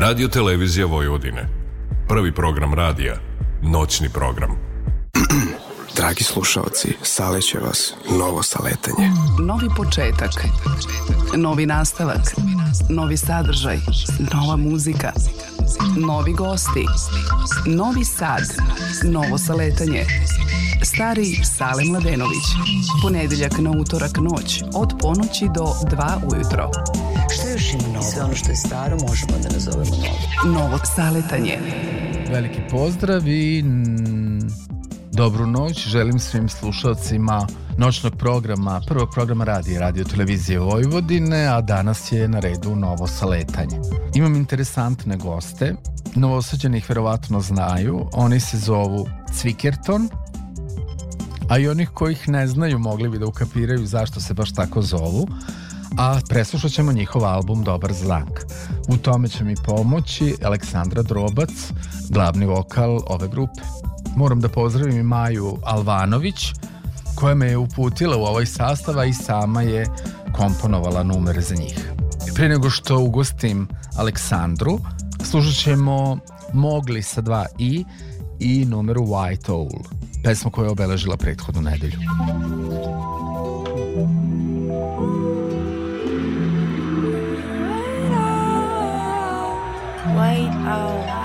Radio Televizija Vojvodine. Prvi program radija. Noćni program. Dragi slušalci, saleće vas novo saletanje. Novi početak. Novi nastavak. Novi sadržaj. Nova muzika. Novi gosti. Novi sad. Novo saletanje. Stari Sale Mladenović. Ponedeljak na utorak noć od ponoći do 2 ujutro. Šta još ima novo? Sve ono što je staro možemo da nazovemo novo. Novo saletanje. Veliki pozdrav i dobru noć. Želim svim slušalcima noćnog programa, prvog programa radije, radio televizije Vojvodine, a danas je na redu novo saletanje. Imam interesantne goste, novosađeni ih verovatno znaju, oni se zovu Cvikerton, a i onih kojih ne znaju mogli bi da ukapiraju zašto se baš tako zovu, a preslušat ćemo njihov album Dobar znak. U tome će mi pomoći Aleksandra Drobac, glavni vokal ove grupe. Moram da pozdravim i Maju Alvanović, koja me je uputila u ovaj sastav, i sama je komponovala numere za njih. Pre nego što ugostim Aleksandru, slušat ćemo Mogli sa dva i i numeru White Owl, pesma koja je obeležila prethodnu nedelju. White Owl.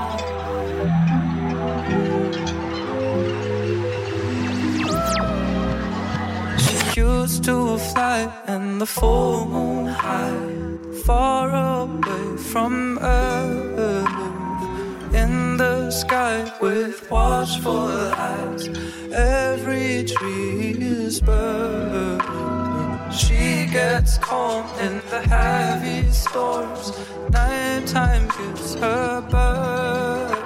Used to fly in the full moon high, far away from Earth. In the sky with watchful eyes, every tree is burned. She gets calm in the heavy storms. Nighttime gives her birth.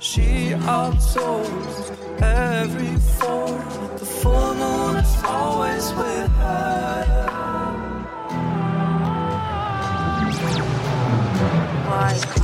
She absorbs every form. The full moon is always with her. White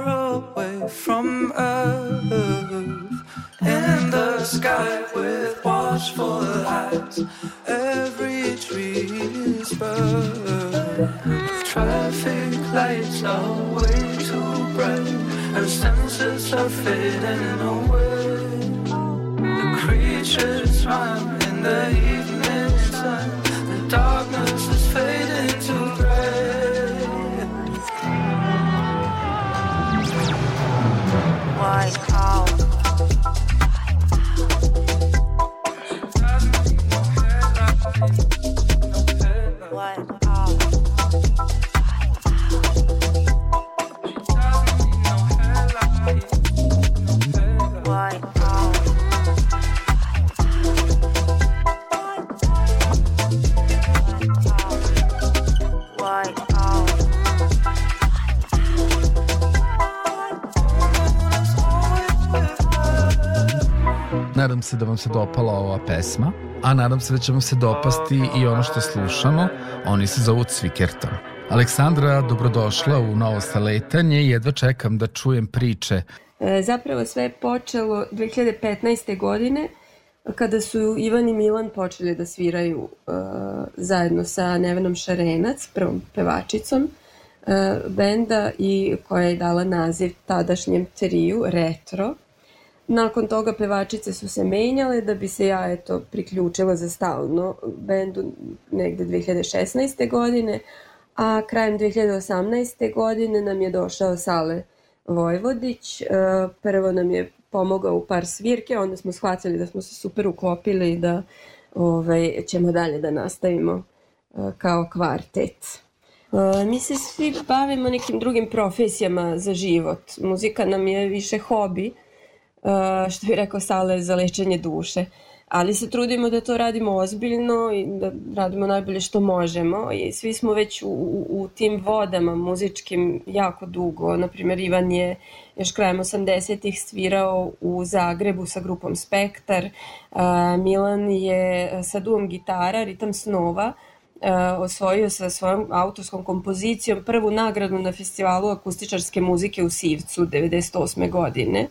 from Earth. In the sky with watchful eyes, every tree is burned. Traffic lights are way too bright, her senses are fading away. Nadam se da vam se dopala ova pesma, a nadam se da će vam se dopasti i ono što slušamo. Oni se zovu Cvikerton. Aleksandra, dobrodošla u novo saletanje. Jedva čekam da čujem priče. E, Zapravo sve je počelo 2015. godine kada su Ivan i Milan počeli da sviraju uh, zajedno sa Nevenom Šarenac, prvom pevačicom uh, benda i koja je dala naziv tadašnjem triju Retro. Nakon toga pevačice su se menjale da bi se ja eto priključila za stalno bendu negde 2016. godine, a krajem 2018. godine nam je došao Sale Vojvodić. E, Prvo nam je pomogao u par svirke, onda smo shvatili da smo se super uklopili i da ovaj, ćemo dalje da nastavimo e, kao kvartet. E, Mi se svi bavimo nekim drugim profesijama za život. Muzika nam je više hobi, što bi rekao Sale, za lečenje duše. ali se trudimo da to radimo ozbiljno i da radimo najbolje što možemo i svi smo već u, u, u tim vodama muzičkim jako dugo. Naprimjer, Ivan je još krajem 80-ih svirao u Zagrebu sa grupom Spektar, a, Milan je sa duom gitara, Ritam snova, a, osvojio sa svojom autorskom kompozicijom prvu nagradu na festivalu akustičarske muzike u Sivcu 98. godine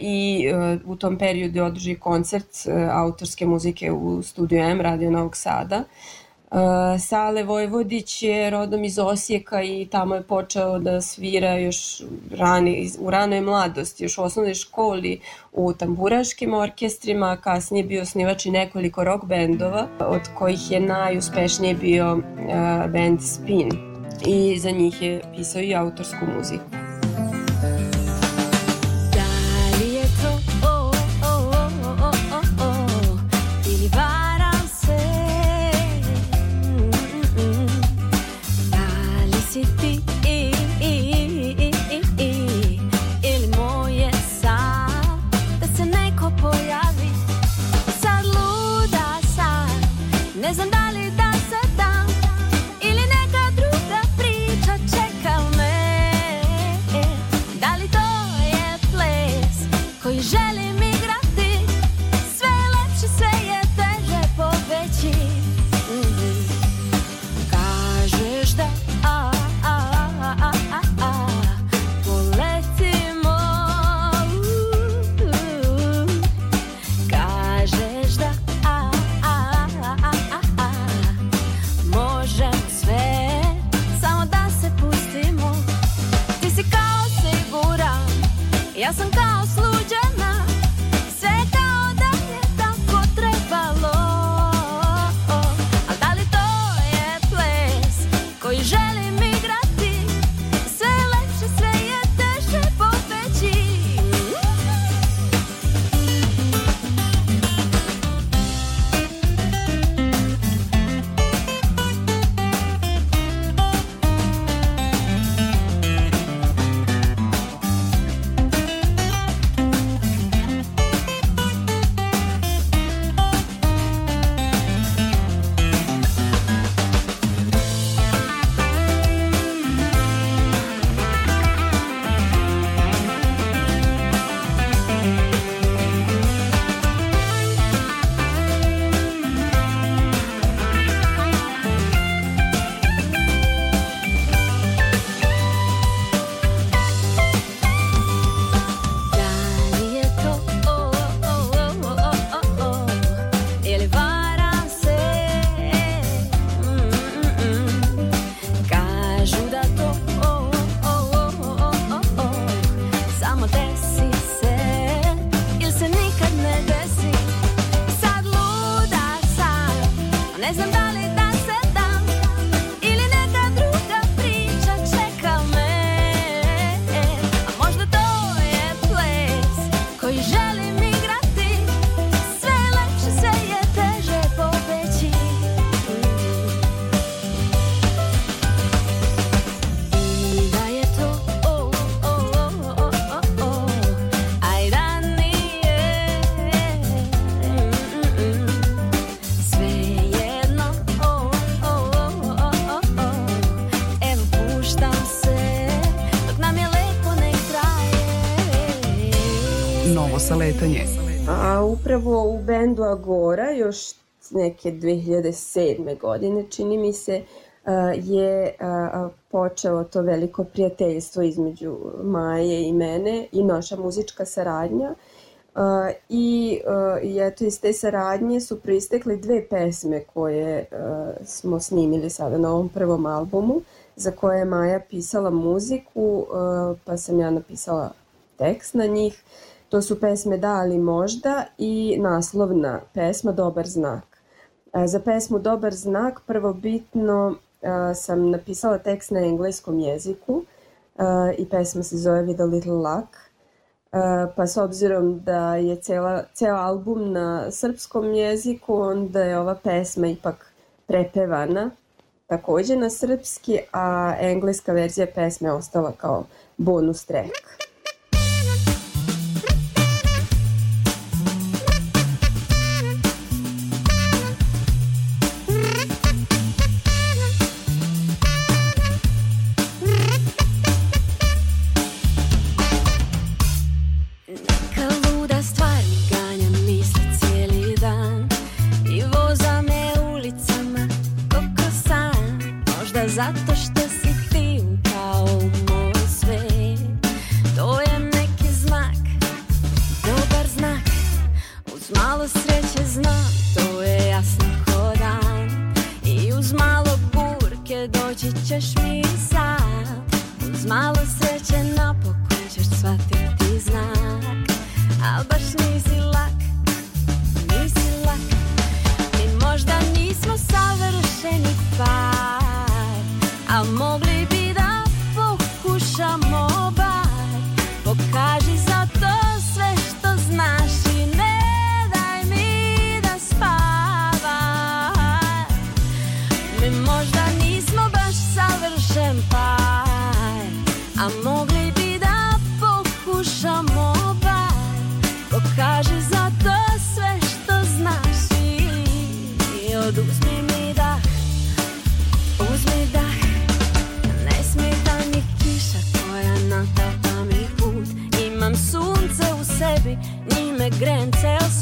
i e, u tom periodu je održao koncert e, autorske muzike u studiju M Radio Novog Sada. E, Sale Vojvodić je rodom iz Osijeka i tamo je počeo da svira još rani, u ranoj mladosti, još u osnovnoj školi u tamburaškim orkestrima, kasnije bio osnivač i nekoliko rock bendova, od kojih je najuspešniji bio band Spin i za njih je pisao i autorsku muziku. U bendu Agora još neke 2007. godine čini mi se je počelo to veliko prijateljstvo između Maje i mene i naša muzička saradnja. I, I eto iz te saradnje su pristekle dve pesme koje smo snimili sada na ovom prvom albumu za koje je Maja pisala muziku pa sam ja napisala tekst na njih. To su pesme Da ali možda i naslovna pesma Dobar znak. E, za pesmu Dobar znak prvobitno e, sam napisala tekst na engleskom jeziku e, i pesma se zove With a Little Luck. Pa s obzirom da je cela, ceo album na srpskom jeziku, onda je ova pesma ipak prepevana takođe na srpski, a engleska verzija pesme ostala kao bonus track.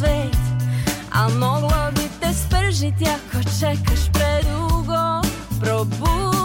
Svet Al moglo bi te spržiti ako čekaš predugo. Probudi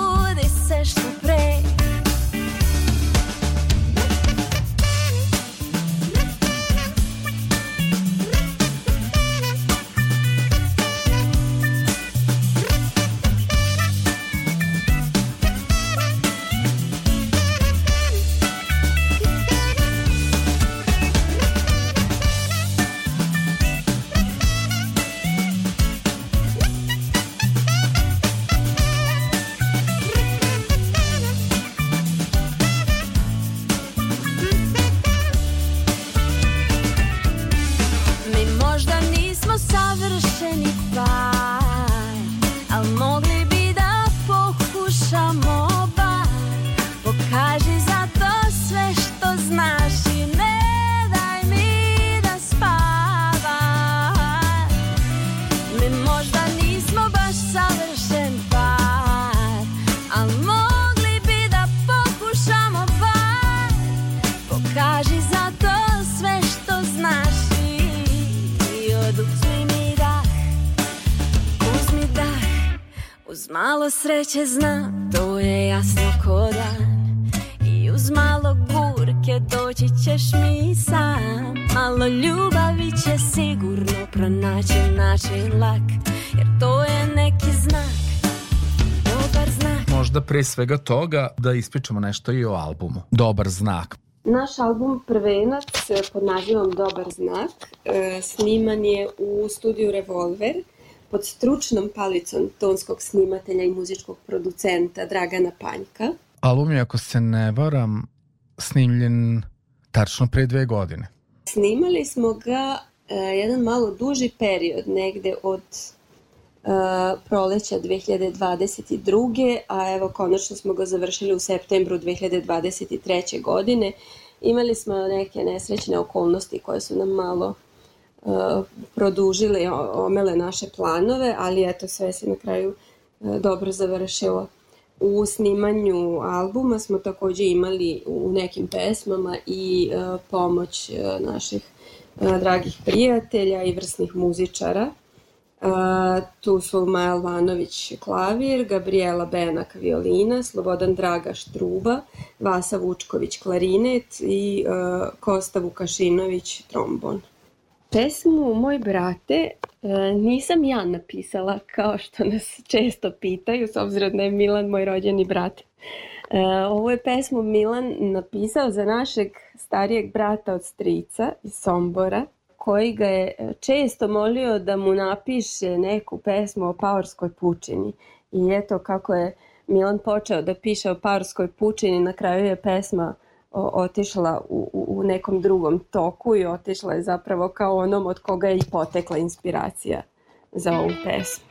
sreće znam, to je jasno ko dan I uz malo burke doći ćeš mi sam Malo ljubavi će sigurno pronaći način lak Jer to je neki znak, dobar znak Možda pre svega toga da ispričamo nešto i o albumu. Dobar znak. Naš album Prvenac pod nazivom Dobar znak e, sniman je u studiju Revolver pod stručnom palicom tonskog snimatelja i muzičkog producenta Dragana Panjka. Album je, ako se ne varam, snimljen tačno pre dve godine. Snimali smo ga e, jedan malo duži period, negde od e, proleća 2022. A evo konačno smo ga završili u septembru 2023. godine. Imali smo neke nesrećne okolnosti koje su nam malo e, produžile, o- omele naše planove, ali eto sve se na kraju e, dobro završilo. U snimanju albuma smo takođe imali u nekim pesmama i e, pomoć naših dragih prijatelja i vrsnih muzičara. Tu su Maja Alvanović klavir, Gabriela Benak violina, Slobodan Dragaš truba, Vasa Vučković klarinet i Kosta Vukašinović trombon. Pesmu Moj brate e, nisam ja napisala kao što nas često pitaju s obzirom da je Milan moj rođeni brat. E, Ovu je pesmu Milan napisao za našeg starijeg brata od strica iz Sombora koji ga je e, često molio da mu napiše neku pesmu o Paorskoj pučini. I eto kako je Milan počeo da piše o Paorskoj pučini, na kraju je pesma otišla u, u, nekom drugom toku i otišla je zapravo kao onom od koga je i potekla inspiracija za ovu pesmu.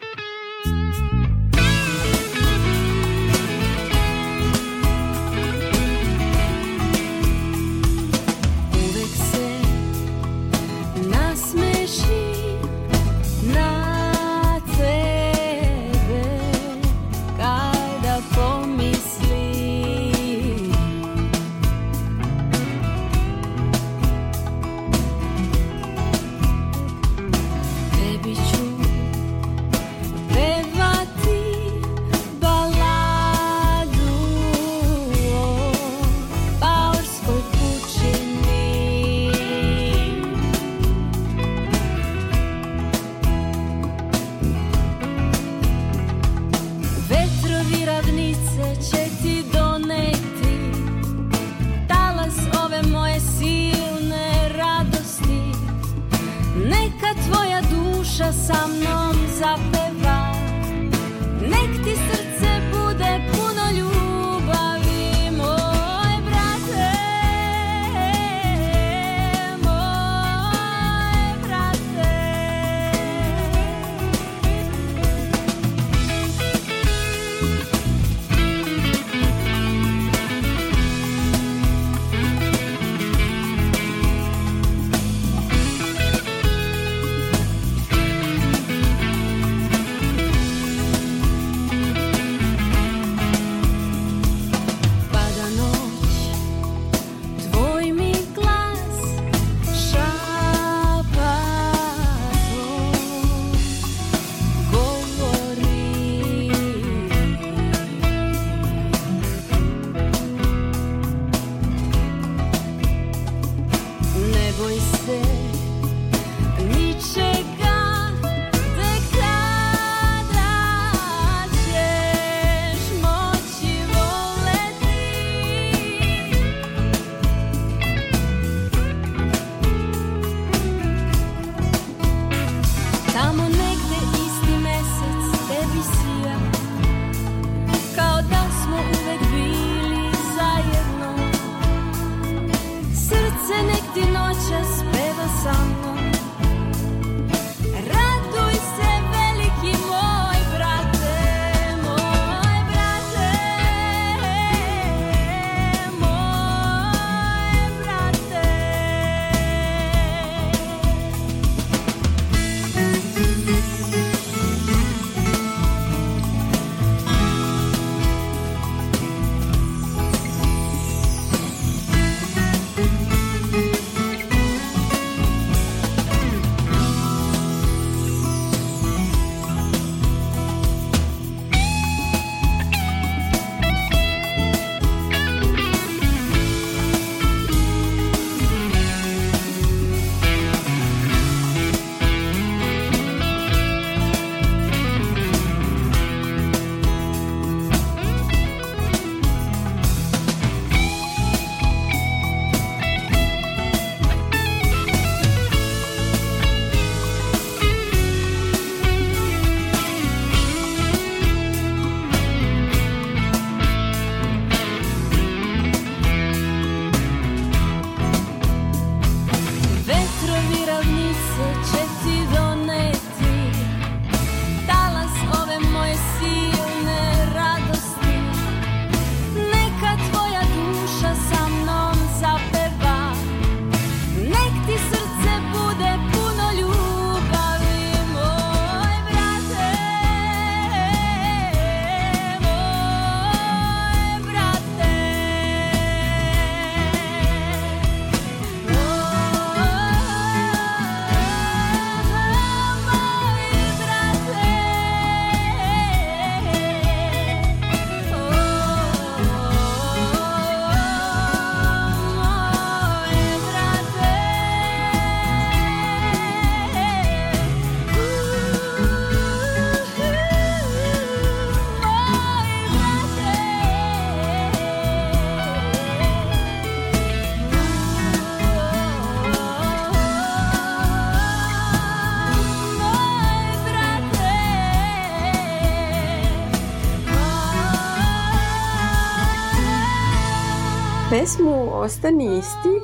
Pesmu Ostani isti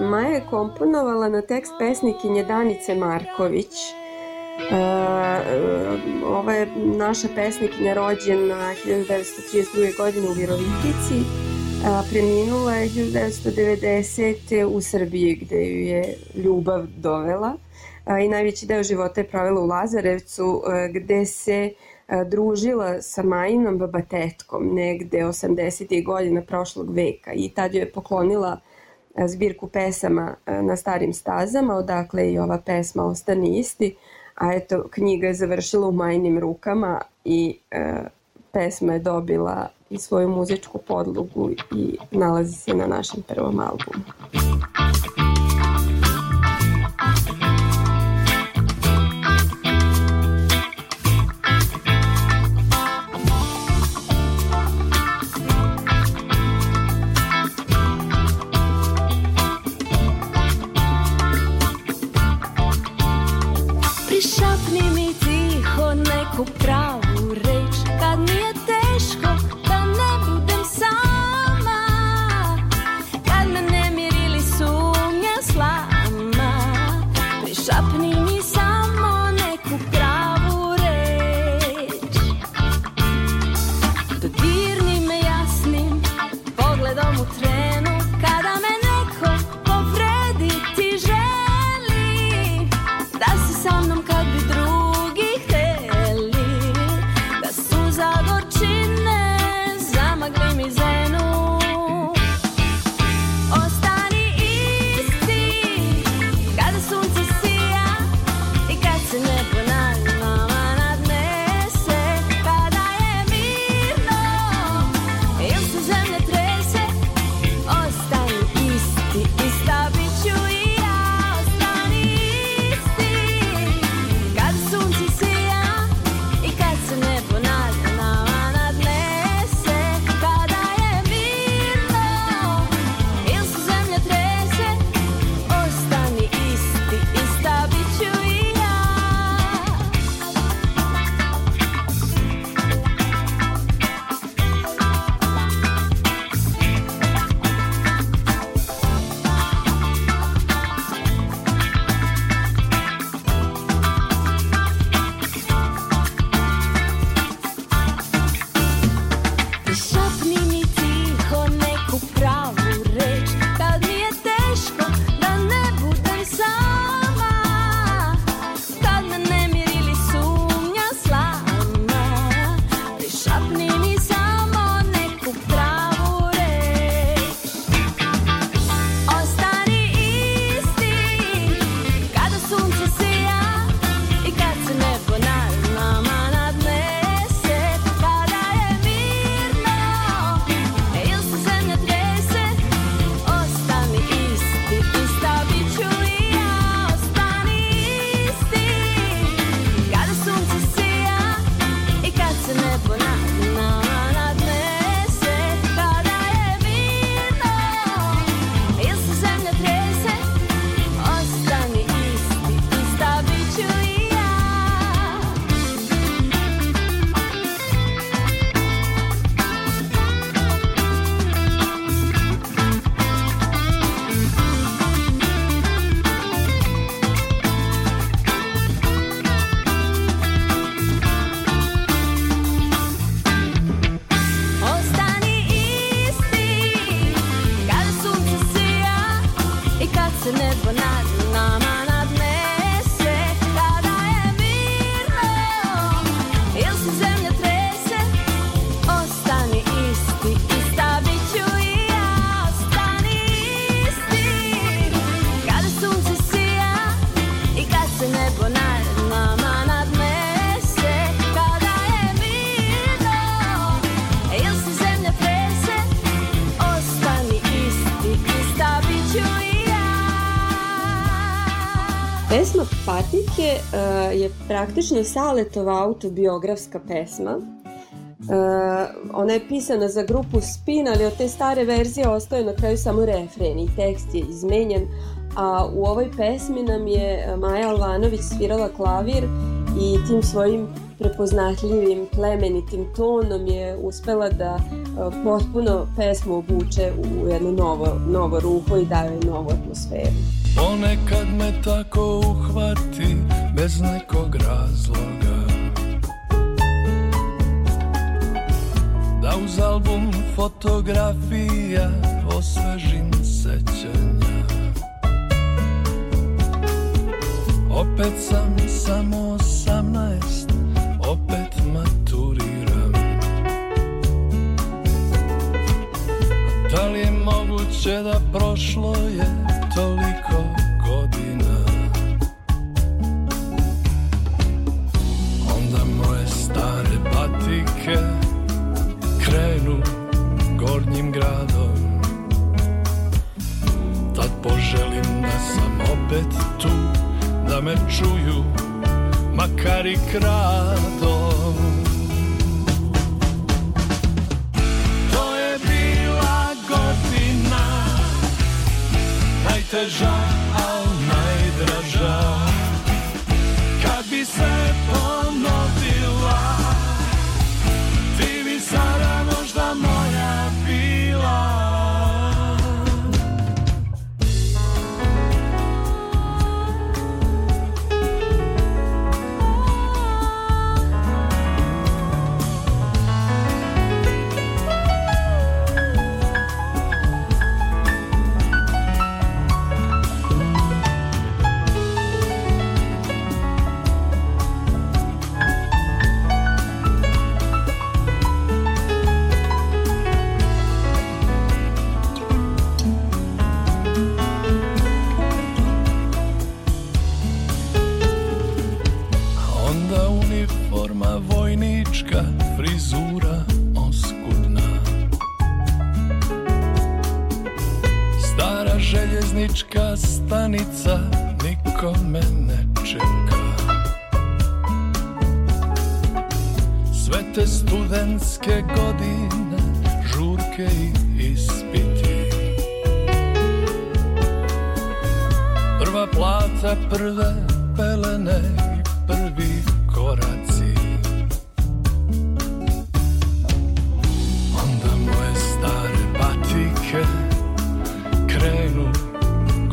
Maja je komponovala na tekst pesnikinje Danice Marković. E, ova je naša pesnikinja rođena 1932. godine u Virovitici, a preminula je 1990. u Srbiji gde ju je ljubav dovela a, i najveći deo života je provela u Lazarevcu gde se družila sa Majinom babatetkom negde 80. godina prošlog veka i tad joj je poklonila a, zbirku pesama a, na starim stazama, odakle i ova pesma Ostani isti, a eto knjiga je završila u Majinim rukama i a, pesma je dobila i svoju muzičku podlogu i nalazi se na našem prvom albumu. praktično Saletova autobiografska pesma. E, ona je pisana za grupu Spin, ali od te stare verzije ostaje na kraju samo refren i tekst je izmenjen, a u ovoj pesmi nam je Maja Alvanović svirala klavir i tim svojim prepoznatljivim plemenitim tonom je uspela da e, potpuno pesmu obuče u jedno novo, novo ruho i daje novu atmosferu. Ponekad me tako uhvati bez nekog razloga. Da uz album fotografija osvežim sećanja. Opet sam samo osamnaest, opet maturiram. Da li je moguće da prošlo je toliko da sam opet tu Da me čuju makar i krado To je bila godina Najteža, al najdraža. Kad bi se ponovno te studentske godine, žurke i ispiti. Prva plata, prve pelene i prvi koraci. Onda moje stare patike krenu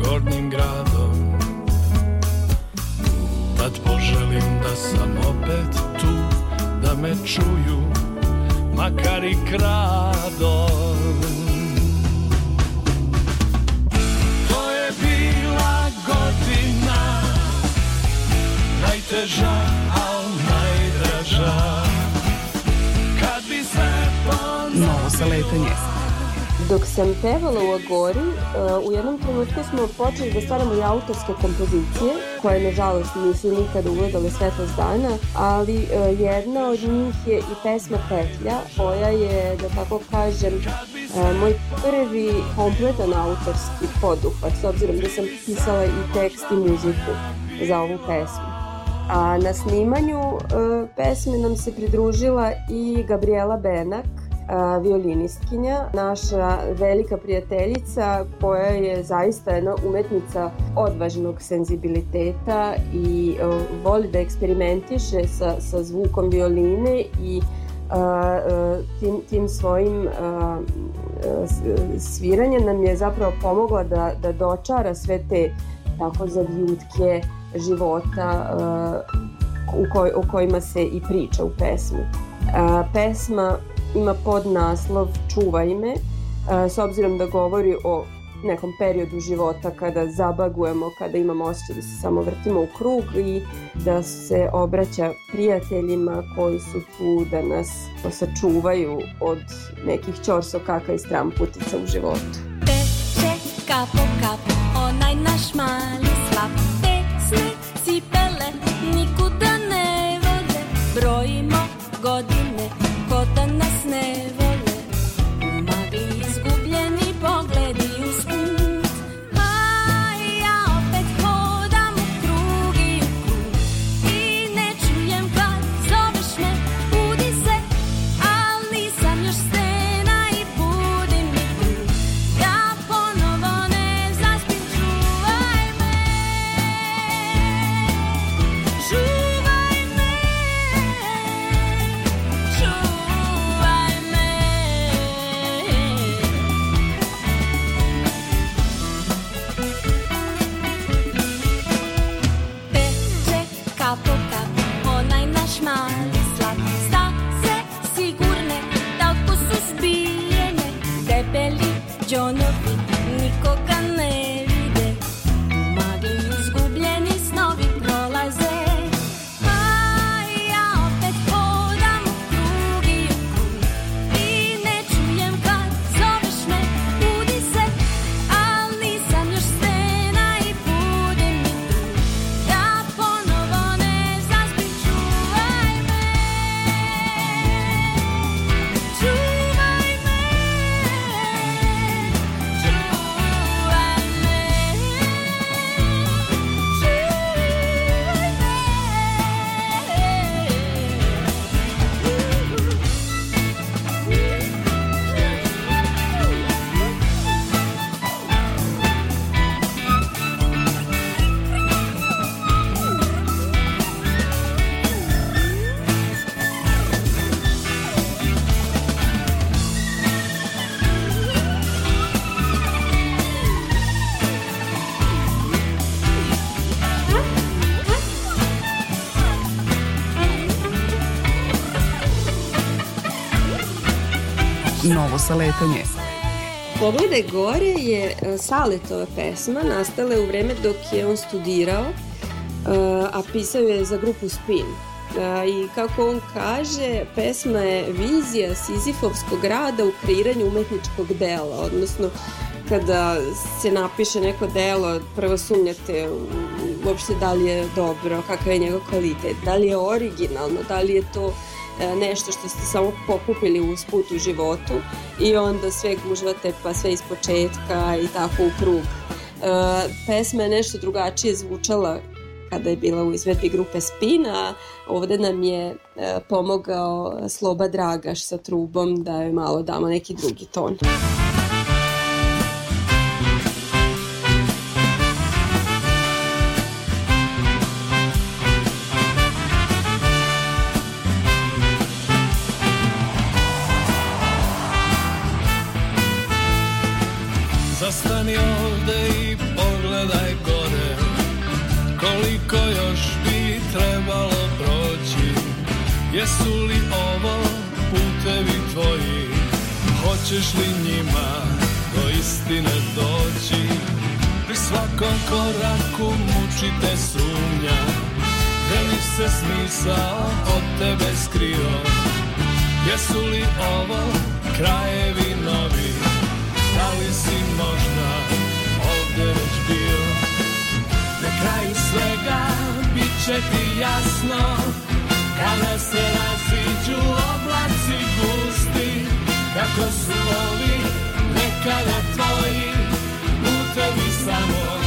gornjim gradom. Tad poželim da sam opet tu, me čuju, makar i kradom To je bila godina Najteža, al najdraža Kad bi se ponovila Novo saletanje. Dok sam pevala u Agori, uh, u jednom trenutku smo počeli da stvaramo i autorske kompozicije, koje nažalost nisu nikada ugledale svetlost dana, ali uh, jedna od njih je i pesma Petlja, koja je, da tako kažem, uh, moj prvi kompletan autorski poduhvat, s obzirom da sam pisala i tekst i muziku za ovu pesmu. A na snimanju pesme nam se pridružila i Gabriela Benak, violinistkinja, naša velika prijateljica koja je zaista jedna umetnica odvažnog senzibiliteta i a, voli da eksperimentiše sa, sa zvukom violine i a, a, tim, tim svojim a, sviranjem nam je zapravo pomogla da, da dočara sve te tako zavijutke života u, koj, u kojima se i priča u pesmi. Pesma ima podnaslov Čuvaj me, a, s obzirom da govori o nekom periodu života kada zabagujemo, kada imamo osjećaj da se samo vrtimo u krug i da se obraća prijateljima koji su tu da nas sačuvaju od nekih ćorsokaka i stramputica u životu. Teče kapo kapo, onaj naš mali slap Tesne cipele, nikuda ne vode Brojimo godine, ko Novo saletanje. Pogledaj gore je e, Saletova pesma, nastala u vreme dok je on studirao, e, a pisao je za grupu Spin. E, I kako on kaže, pesma je vizija Sizifovskog rada u kreiranju umetničkog dela, odnosno kada se napiše neko delo, prvo sumnjate uopšte da li je dobro, kakav je njegov kvalitet, da li je originalno, da li je to e, nešto što ste samo pokupili uz put u životu i onda sve gužvate pa sve iz početka i tako u krug. E, pesma je nešto drugačije zvučala kada je bila u izvedbi grupe Spina, ovde nam je e, pomogao Sloba Dragaš sa trubom da joj malo damo neki drugi ton. Zastani Hoćeš li njima do istine doći? Pri svakom koraku mučite sumnja Gde li se smisao od tebe skrio? Jesu li ovo krajevi novi? Da li si možda ovde već bio? Na kraju svega bit će ti jasno Kada se raziđu oblaci gusti Kako su ovi nekada tvoji Putevi samo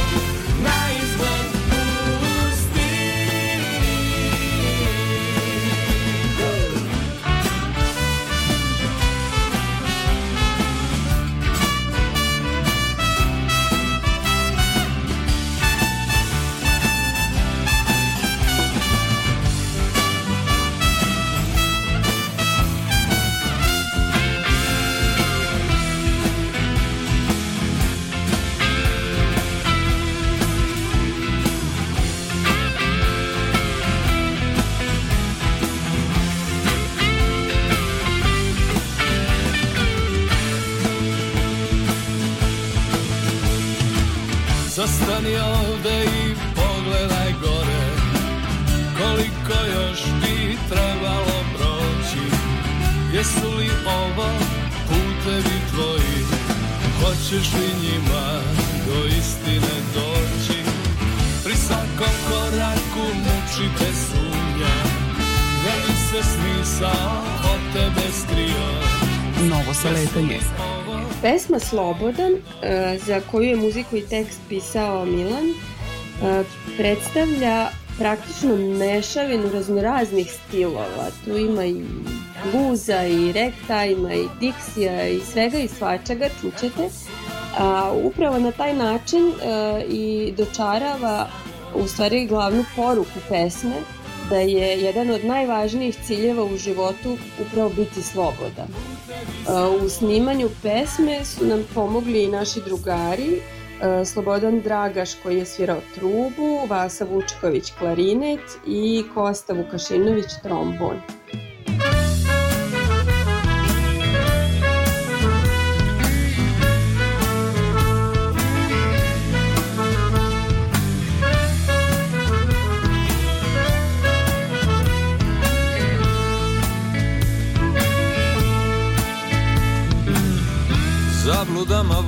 Zastani ovde i pogledaj gore. Koliko još bi trebalo proći? Jesu li ovo putevi tvoji? Hoćeš li njima do istine doći? Pri svakom koraku mučite sumnja. Da li se smisao od tebe skrio. Novo saletanje. Pesma Slobodan, e, za koju je muziku i tekst pisao Milan, e, predstavlja praktično mešavinu raznoraznih stilova. Tu ima i bluza, i ragtima, i diksija, i svega i svačega, čućete. A, upravo na taj način e, i dočarava u stvari glavnu poruku pesme, da je jedan od najvažnijih ciljeva u životu upravo biti slobodan. U snimanju pesme su nam pomogli i naši drugari, Slobodan Dragaš koji je svirao trubu, Vasa Vučković klarinet i Kosta Vukašinović trombon.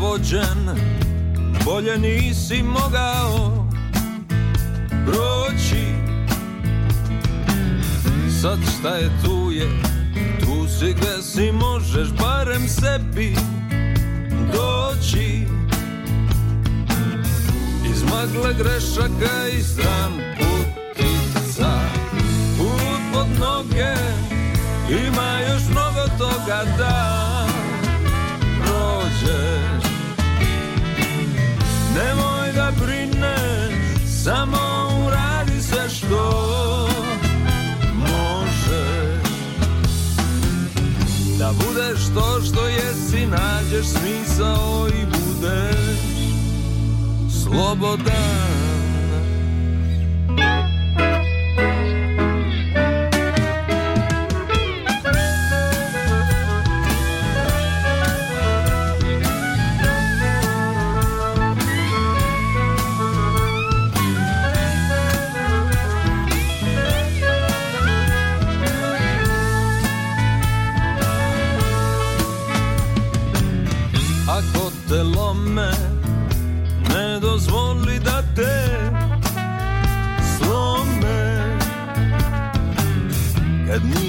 Vođen Bolje nisi mogao Proći. Sad šta je tu je Tu si gde si možeš Barem sebi Doći. Iz magle grešaka i stran putica Put pod noge Ima još mnogo toga da Brineš Samo uradi sve što možeš. Da budeš to što jesi Nađeš smisao i budeš Slobodan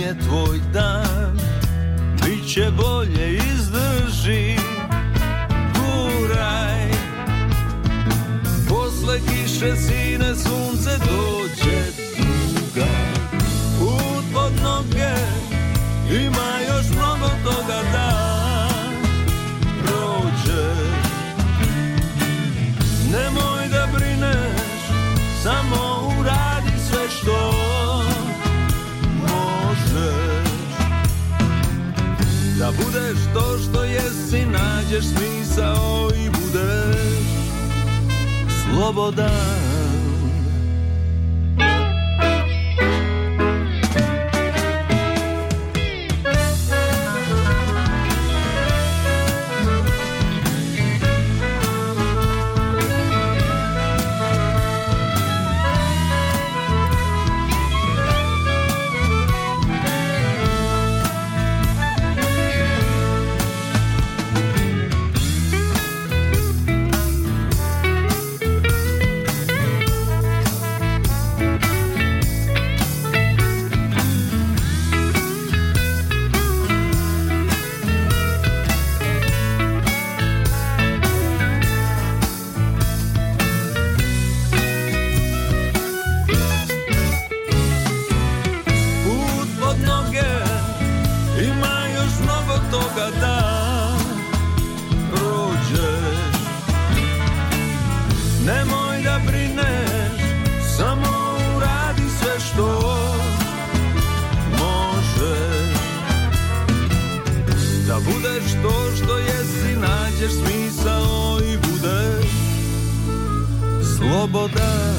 nije tvoj dan Biće bolje izdrži Guraj. Posle kiše sine sunce dođe duga Put pod noge ima još mnogo toga da jesi, nađeš smisao i budeš slobodan slobodan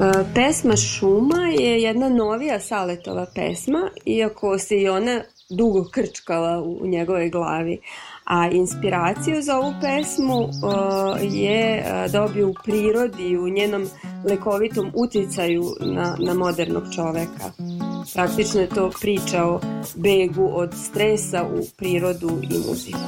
E, Pesma Šuma je jedna novija Saletova pesma, iako se i ona dugo krčkala u, njegove glavi. A inspiraciju za ovu pesmu e, je e, dobio u prirodi, u njenom lekovitom uticaju na, na modernog čoveka. Praktično je to priča o begu od stresa u prirodu i muziku.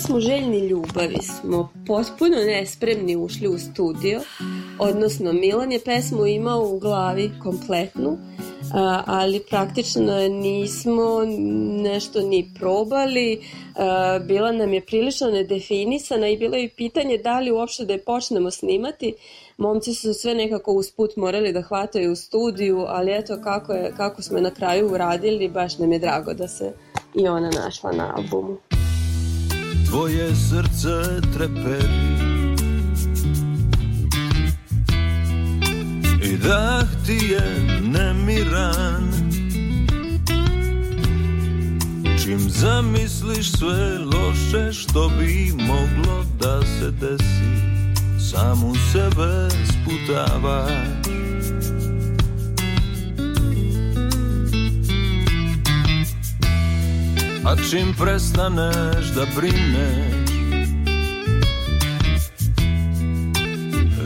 Pesmu Željni ljubavi smo potpuno nespremni ušli u studio, odnosno Milan je pesmu imao u glavi kompletnu, ali praktično nismo nešto ni probali, bila nam je prilično nedefinisana i bilo je pitanje da li uopšte da je počnemo snimati. Momci su sve nekako usput morali da hvataju u studiju, ali eto kako, je, kako smo na kraju uradili, baš nam je drago da se i ona našla na albumu. Tvoje srce treperi I dah ti je nemiran. Čim zamisliš sve loše što bi moglo da se desi Samu sebe sputavaš A čim prestaneš da brineš?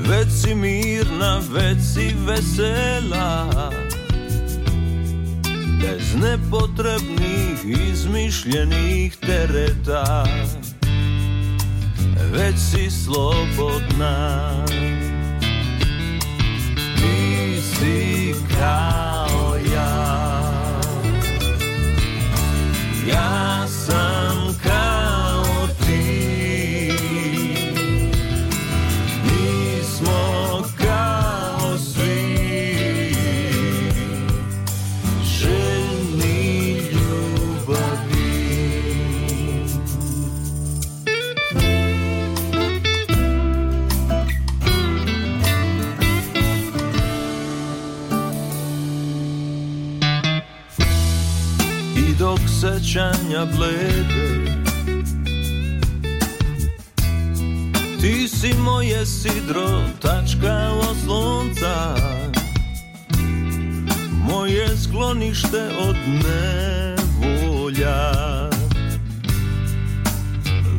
Već si mirna, već si vesela. Bez nepotrebnih izmišljenih tereta. Već si slobodna. Ti si kao ja sam sećanja blede. Ti si moje sidro, tačka oslonca Moje sklonište od nevolja.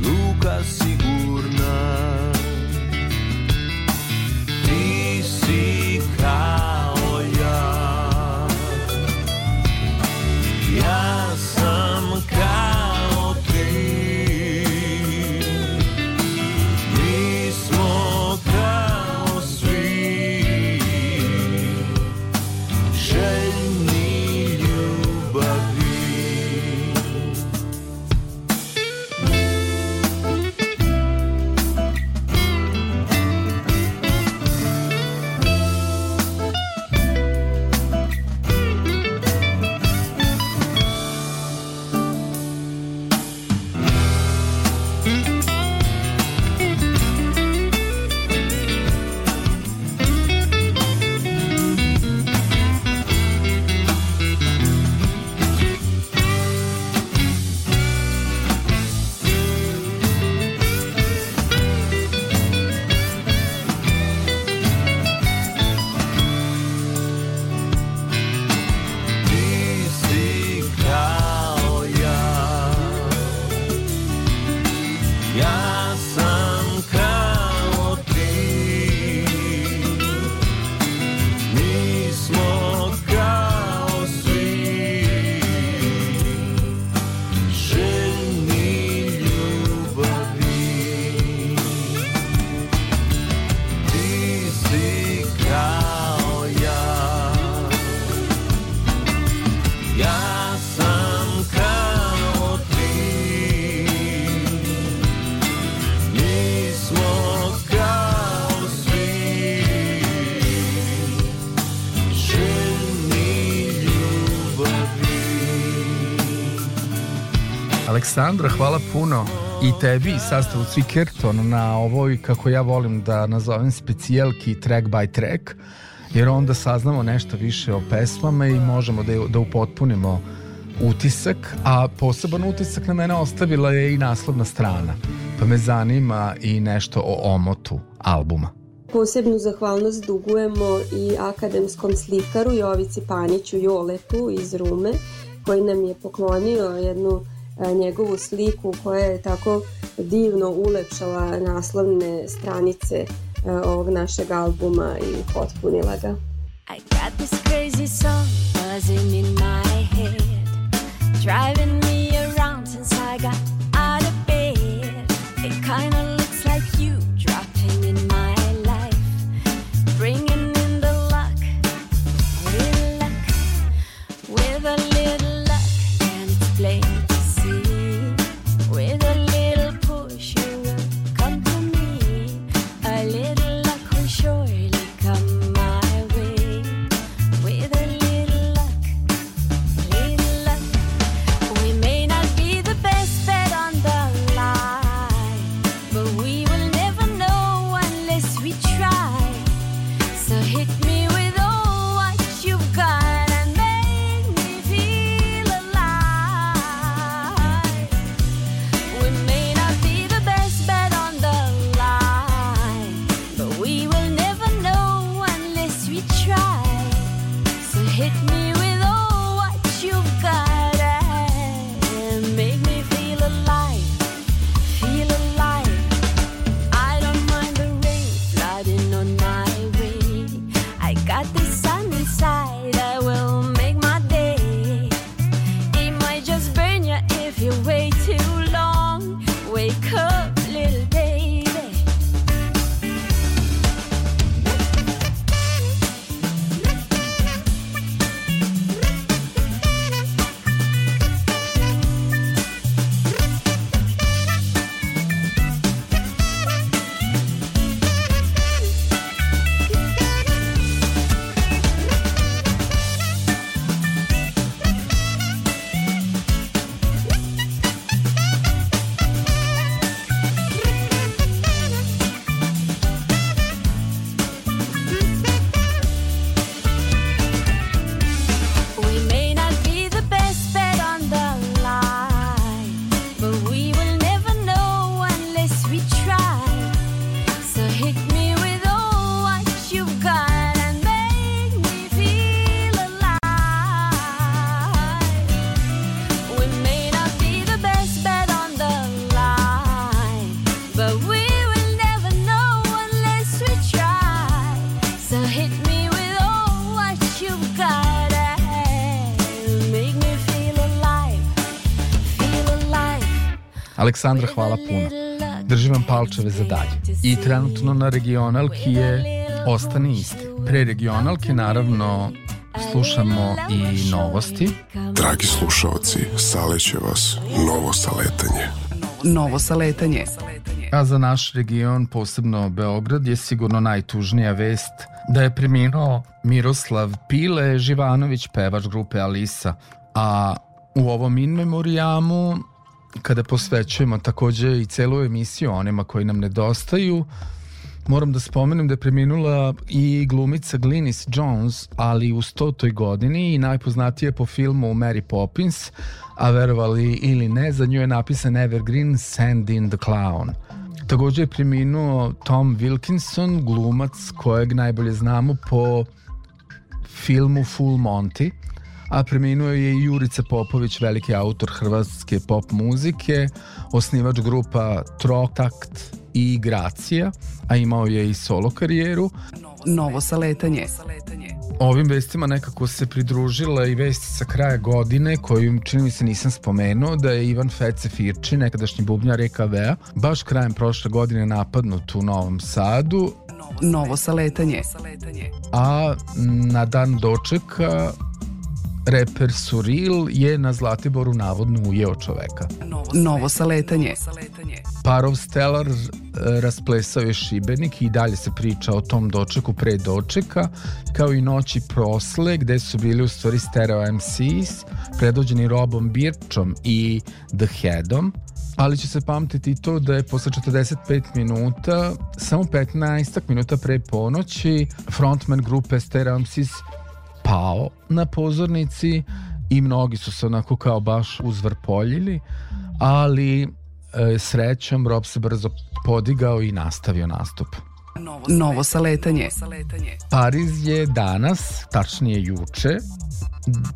Luka sigurna. Ti si kao Aleksandra, hvala puno. i tebi i sastavu Cvikerton na ovoj, kako ja volim da nazovem, specijalki track by track, jer onda saznamo nešto više o pesmama i možemo da, da upotpunimo utisak, a poseban utisak na mene ostavila je i naslovna strana, pa me zanima i nešto o omotu albuma. Posebnu zahvalnost dugujemo i akademskom slikaru Jovici Paniću Joletu iz Rume, koji nam je poklonio jednu njegovu sliku koja je tako divno ulepšala naslovne stranice a, ovog našeg albuma i potpunila ga. I got this crazy song buzzing in my head, driving me around since I got out of bed. It kinda Aleksandra, hvala puno. Držim vam palčeve za dalje. I trenutno na regionalki je Ostani isti. Pre regionalke naravno slušamo i novosti. Dragi slušalci, saleće vas novo saletanje. Novo saletanje. A za naš region, posebno Beograd, je sigurno najtužnija vest da je preminuo Miroslav Pile Živanović, pevač grupe Alisa. A u ovom in memorijamu, kada posvećujemo takođe i celu emisiju onima koji nam nedostaju, moram da spomenem da je preminula i glumica Glynis Jones, ali u stotoj godini i najpoznatije po filmu Mary Poppins, a verovali ili ne, za nju je napisan Evergreen Sand in the Clown. Takođe je preminuo Tom Wilkinson, glumac kojeg najbolje znamo po filmu Full Monty, a preminuo je i Jurica Popović, veliki autor hrvatske pop muzike, osnivač grupa Trotakt i Gracija, a imao je i solo karijeru. Novo saletanje. Ovim vestima nekako se pridružila i vest sa kraja godine koju čini mi se nisam spomenuo da je Ivan Fece Firči, nekadašnji bubnjar EKV-a, baš krajem prošle godine napadnut u Novom Sadu, Novo saletanje. a na dan dočeka reper Suril je na Zlatiboru navodno ujeo čoveka. Novo saletanje. Parov Stellar e, rasplesao je Šibenik i dalje se priča o tom dočeku pre dočeka, kao i noći prosle gde su bili u stvari stereo MCs, predvođeni Robom Birčom i The Headom. ali će se pamtiti i to da je posle 45 minuta, samo 15 minuta pre ponoći, frontman grupe Steramsis pao na pozornici i mnogi su se onako kao baš uzvrpoljili, ali e, srećom Rob se brzo podigao i nastavio nastup. Novo saletanje. Pariz je danas, tačnije juče,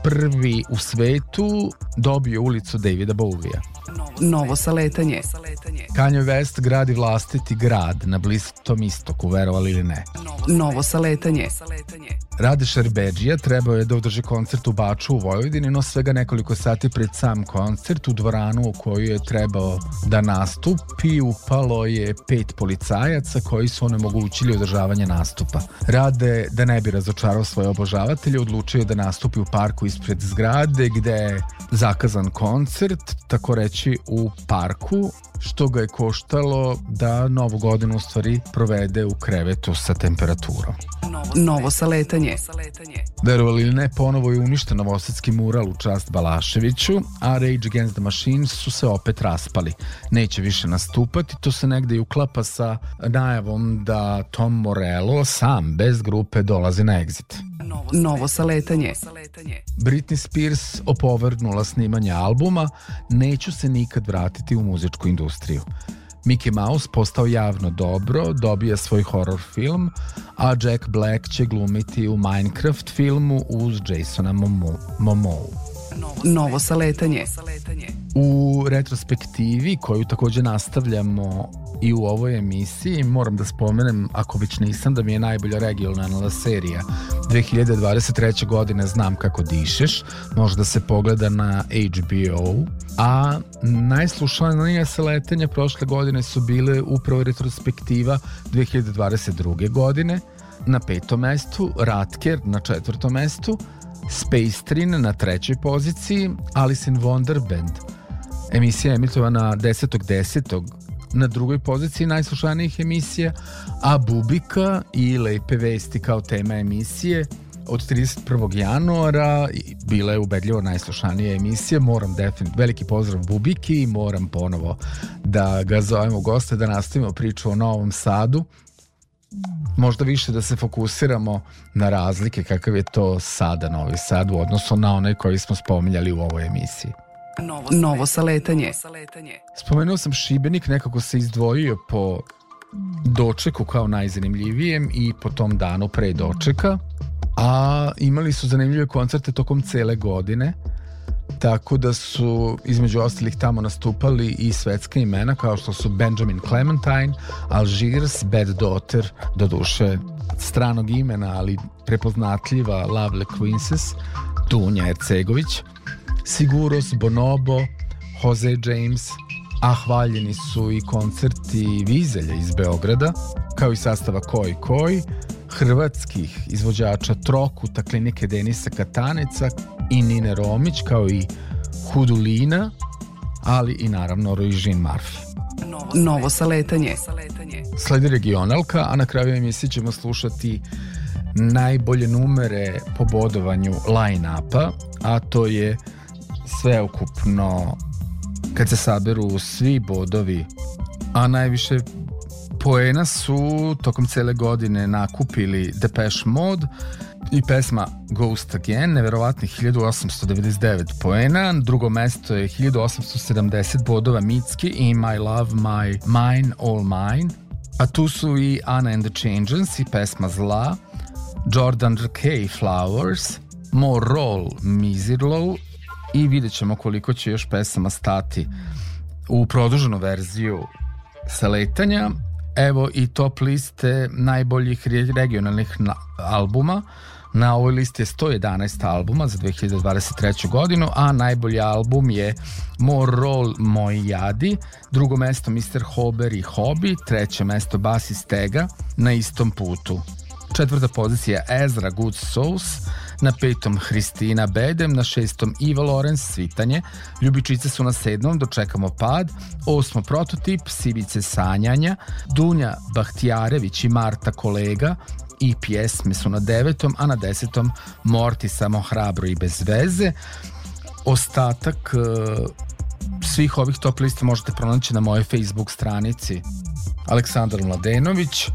prvi u svetu dobio ulicu Davida Bovija. Novo saletanje. Kanye West gradi vlastiti grad na Bliskom istoku, verovali ili ne. Novo saletanje. Rade Šerbeđija trebao je da održi koncert u Baču u Vojvodini, no svega nekoliko sati pred sam koncert u dvoranu u koju je trebao da nastupi upalo je pet policajaca koji su onemogućili održavanje nastupa. Rade, da ne bi razočarao svoje obožavatelje, odlučio da nastupi u parku ispred zgrade gde je zakazan koncert, tako reći u parku, što ga je koštalo da novu godinu u stvari provede u krevetu sa temperaturom. Novo saletanje. Verovali ili ne, ponovo je uništen novosadski mural u čast Balaševiću, a Rage Against the Machine su se opet raspali. Neće više nastupati, to se negde i uklapa sa najavom da Tom Morello sam, bez grupe, dolazi na exit. Novo saletanje. Britney Spears opovrgnula snimanje albuma Neću se nikad vratiti u muzičku industriju. Mickey Mouse postao javno dobro, dobija svoj horror film, a Jack Black će glumiti u Minecraft filmu uz Jasona Momo Momoa. Novo saletanje. U retrospektivi koju takođe nastavljamo i u ovoj emisiji moram da spomenem, ako već nisam, da mi je najbolja regionalna serija 2023. godine Znam kako dišeš, može da se pogleda na HBO, a najslušanije saletanja prošle godine su bile upravo retrospektiva 2022. godine, na petom mestu, Ratker na četvrtom mestu, Space Train na trećoj poziciji, Alice in Wonderland. Emisija je emitovana 10.10. na drugoj poziciji najslušanijih emisija, a Bubika i Lepe vesti kao tema emisije od 31. januara bila je ubedljivo najslušanija emisija. Moram definitivno, veliki pozdrav Bubiki i moram ponovo da ga zovemo goste da nastavimo priču o Novom Sadu možda više da se fokusiramo na razlike kakav je to sada Novi Sad u odnosu na onaj koji smo spominjali u ovoj emisiji. Novo saletanje. Spomenuo sam Šibenik, nekako se izdvojio po dočeku kao najzanimljivijem i po tom danu pre dočeka, a imali su zanimljive koncerte tokom cele godine, tako da su između ostalih tamo nastupali i svetska imena kao što su Benjamin Clementine, Algiers, Bad Daughter, do duše stranog imena, ali prepoznatljiva Lovely Quinces, Dunja Ercegović, Siguros, Bonobo, Jose James, a hvaljeni su i koncerti Vizelja iz Beograda, kao i sastava Koji Koji, hrvatskih izvođača Trokuta, klinike Denisa Kataneca i Nine Romić, kao i Hudulina, ali i naravno Roižin Marfi. Novo saletanje. Sledi regionalka, a na kraju emisije ćemo slušati najbolje numere po bodovanju line-upa, a to je sveukupno kad se saberu svi bodovi, a najviše poena su tokom cele godine nakupili Depeche Mode i pesma Ghost Again, neverovatnih 1899 poena, drugo mesto je 1870 bodova Mitski i My Love, My Mine, All Mine, a tu su i Anna and the Changes i pesma Zla, Jordan Kay Flowers, More Roll Mizirlow i vidjet ćemo koliko će još pesama stati u produženu verziju saletanja. Evo i top liste najboljih regionalnih albuma. Na ovoj listi je 111 albuma za 2023. godinu, a najbolji album je More Roll Moj Jadi, drugo mesto Mr. Hober i Hobby, treće mesto Basi Stega na istom putu. Četvrta pozicija Ezra Good Souls, na petom Hristina Bedem, na šestom Iva Lorenz Svitanje, Ljubičice su na sedmom, dočekamo pad, osmo Prototip, Sivice Sanjanja, Dunja Bahtijarević i Marta Kolega, i pjesme su na devetom, a na desetom Morti samo hrabro i bez veze. Ostatak uh, svih ovih top lista možete pronaći na mojoj Facebook stranici. Aleksandar Mladenović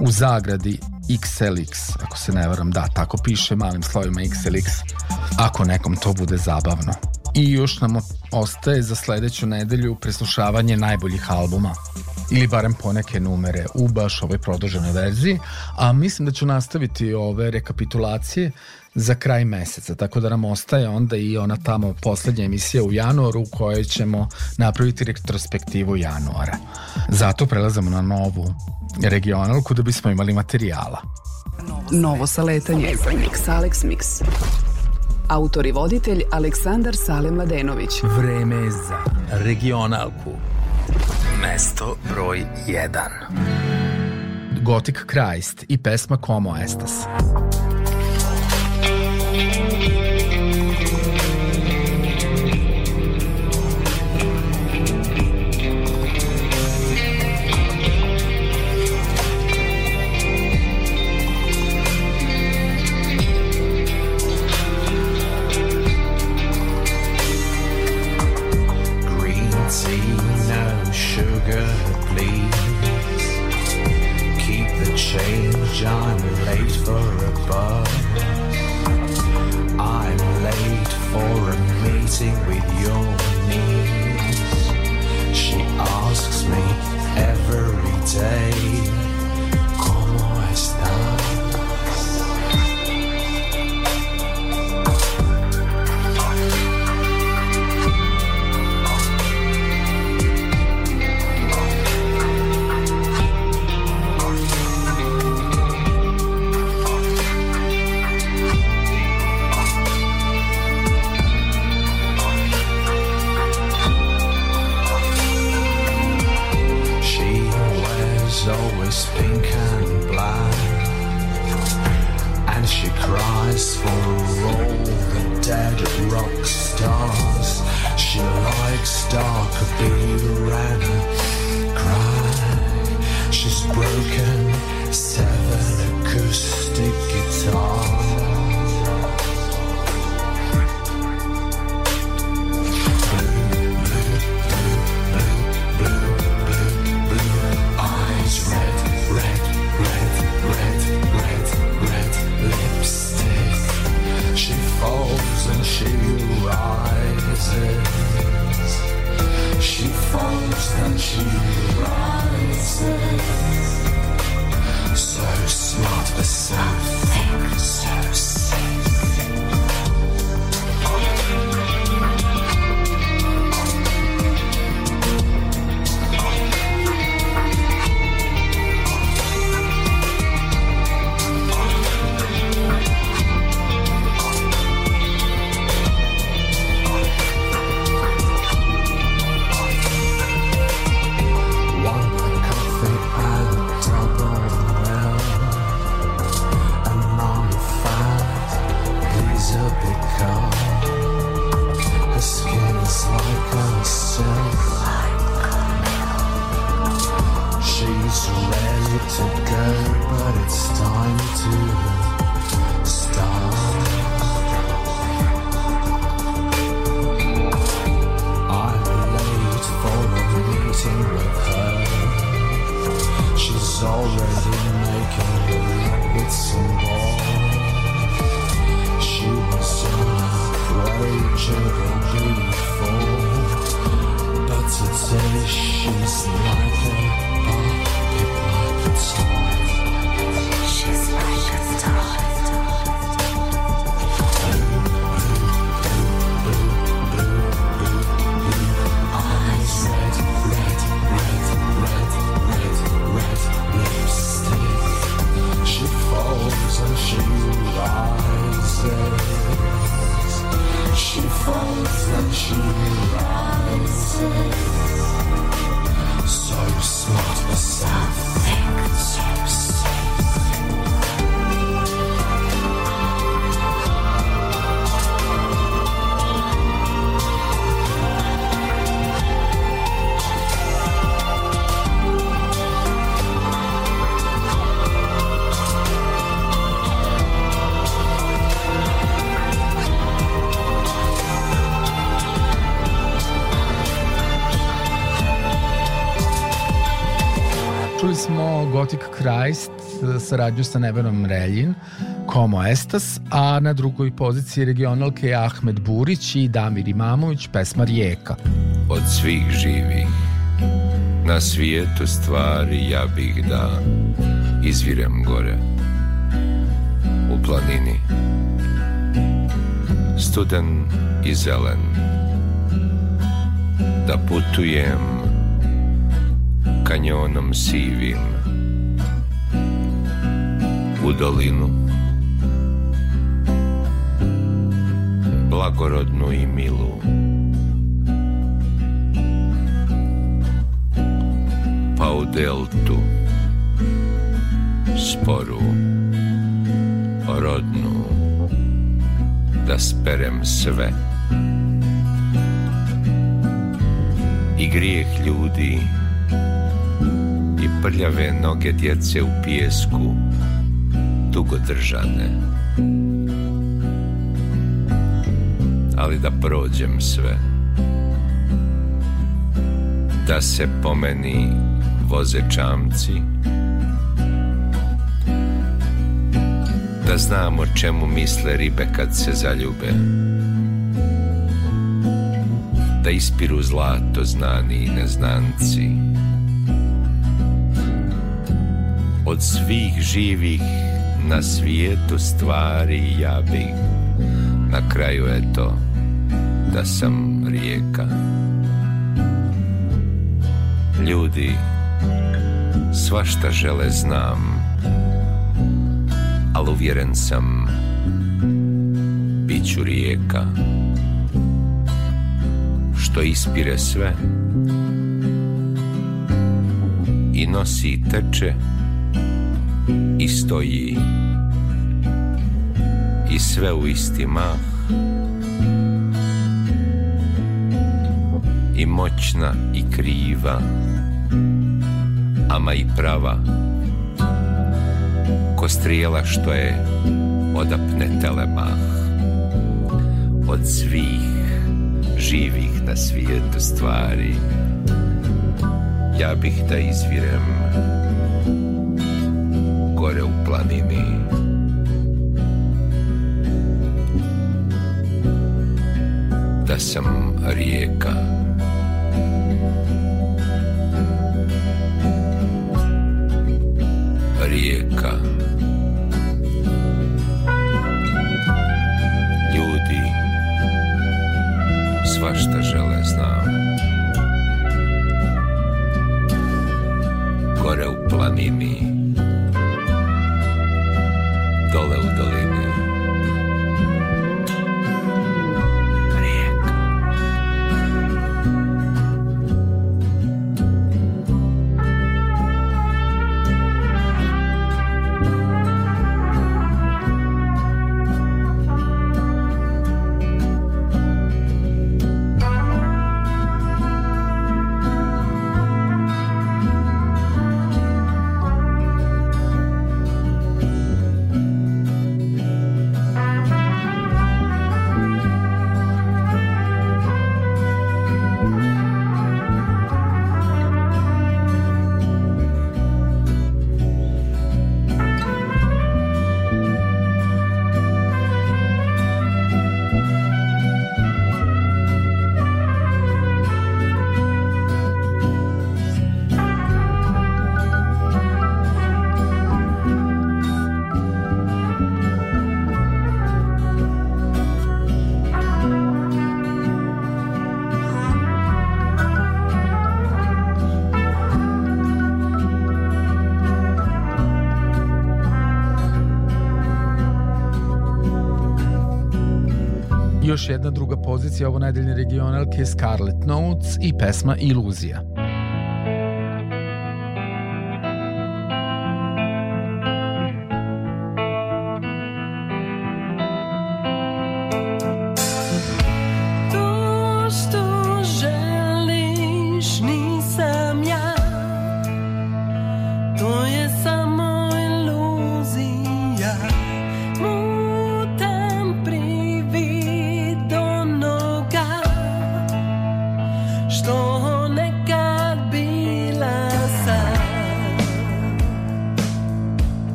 u zagradi XLX, ako se ne varam, da, tako piše malim slovima XLX, ako nekom to bude zabavno. I još nam ostaje za sledeću nedelju preslušavanje najboljih albuma ili barem poneke numere u baš ovoj produženoj verziji, a mislim da ću nastaviti ove rekapitulacije za kraj meseca, tako da nam ostaje onda i ona tamo poslednja emisija u januaru u kojoj ćemo napraviti retrospektivu januara. Zato prelazamo na novu regionalku da bismo imali materijala. Novo saletanje. Mix Alex Mix. Autor i voditelj Aleksandar Sale Mladenović. Vreme za regionalku. Mesto broj 1. Gothic Christ i pesma Como Estas. Green meeting with your She's already making with some boys. She was an approachable before, but today she's like a puppet, like a toy. She's like a toy. Robinson. Christ, saradnju sa Nevenom Reljin, Como Estas, a na drugoj poziciji regionalke Ahmed Burić i Damir Imamović, pesma Rijeka. Od svih živih na svijetu stvari ja bih da izvirem gore u planini studen i zelen da putujem kanjonom sivim u dolinu. Blagorodnu i milu. Pa u deltu sporu rodnu da sperem sve. I grijeh ljudi i prljave noge djece u pijesku dugo držane ali da prođem sve. Da se po meni voze čamci. Da znam o čemu misle ribe kad se zaljube. Da ispiru zlato znani i neznanci. Od svih živih na svijetu stvari ja bih na kraju eto da sam rijeka. Ljudi svašta žele znam ali uvjeren sam bit ću rijeka. Što ispire sve i nosi i teče i stoji. I sve u isti mah. I moćna i kriva. Ama i prava. Ko strijela što je odapne telemah od svih živih na svijetu stvari. Ja bih da izvirem gore u planini da sam pozicija ovo nedeljne regionalke Scarlet Notes i pesma Iluzija.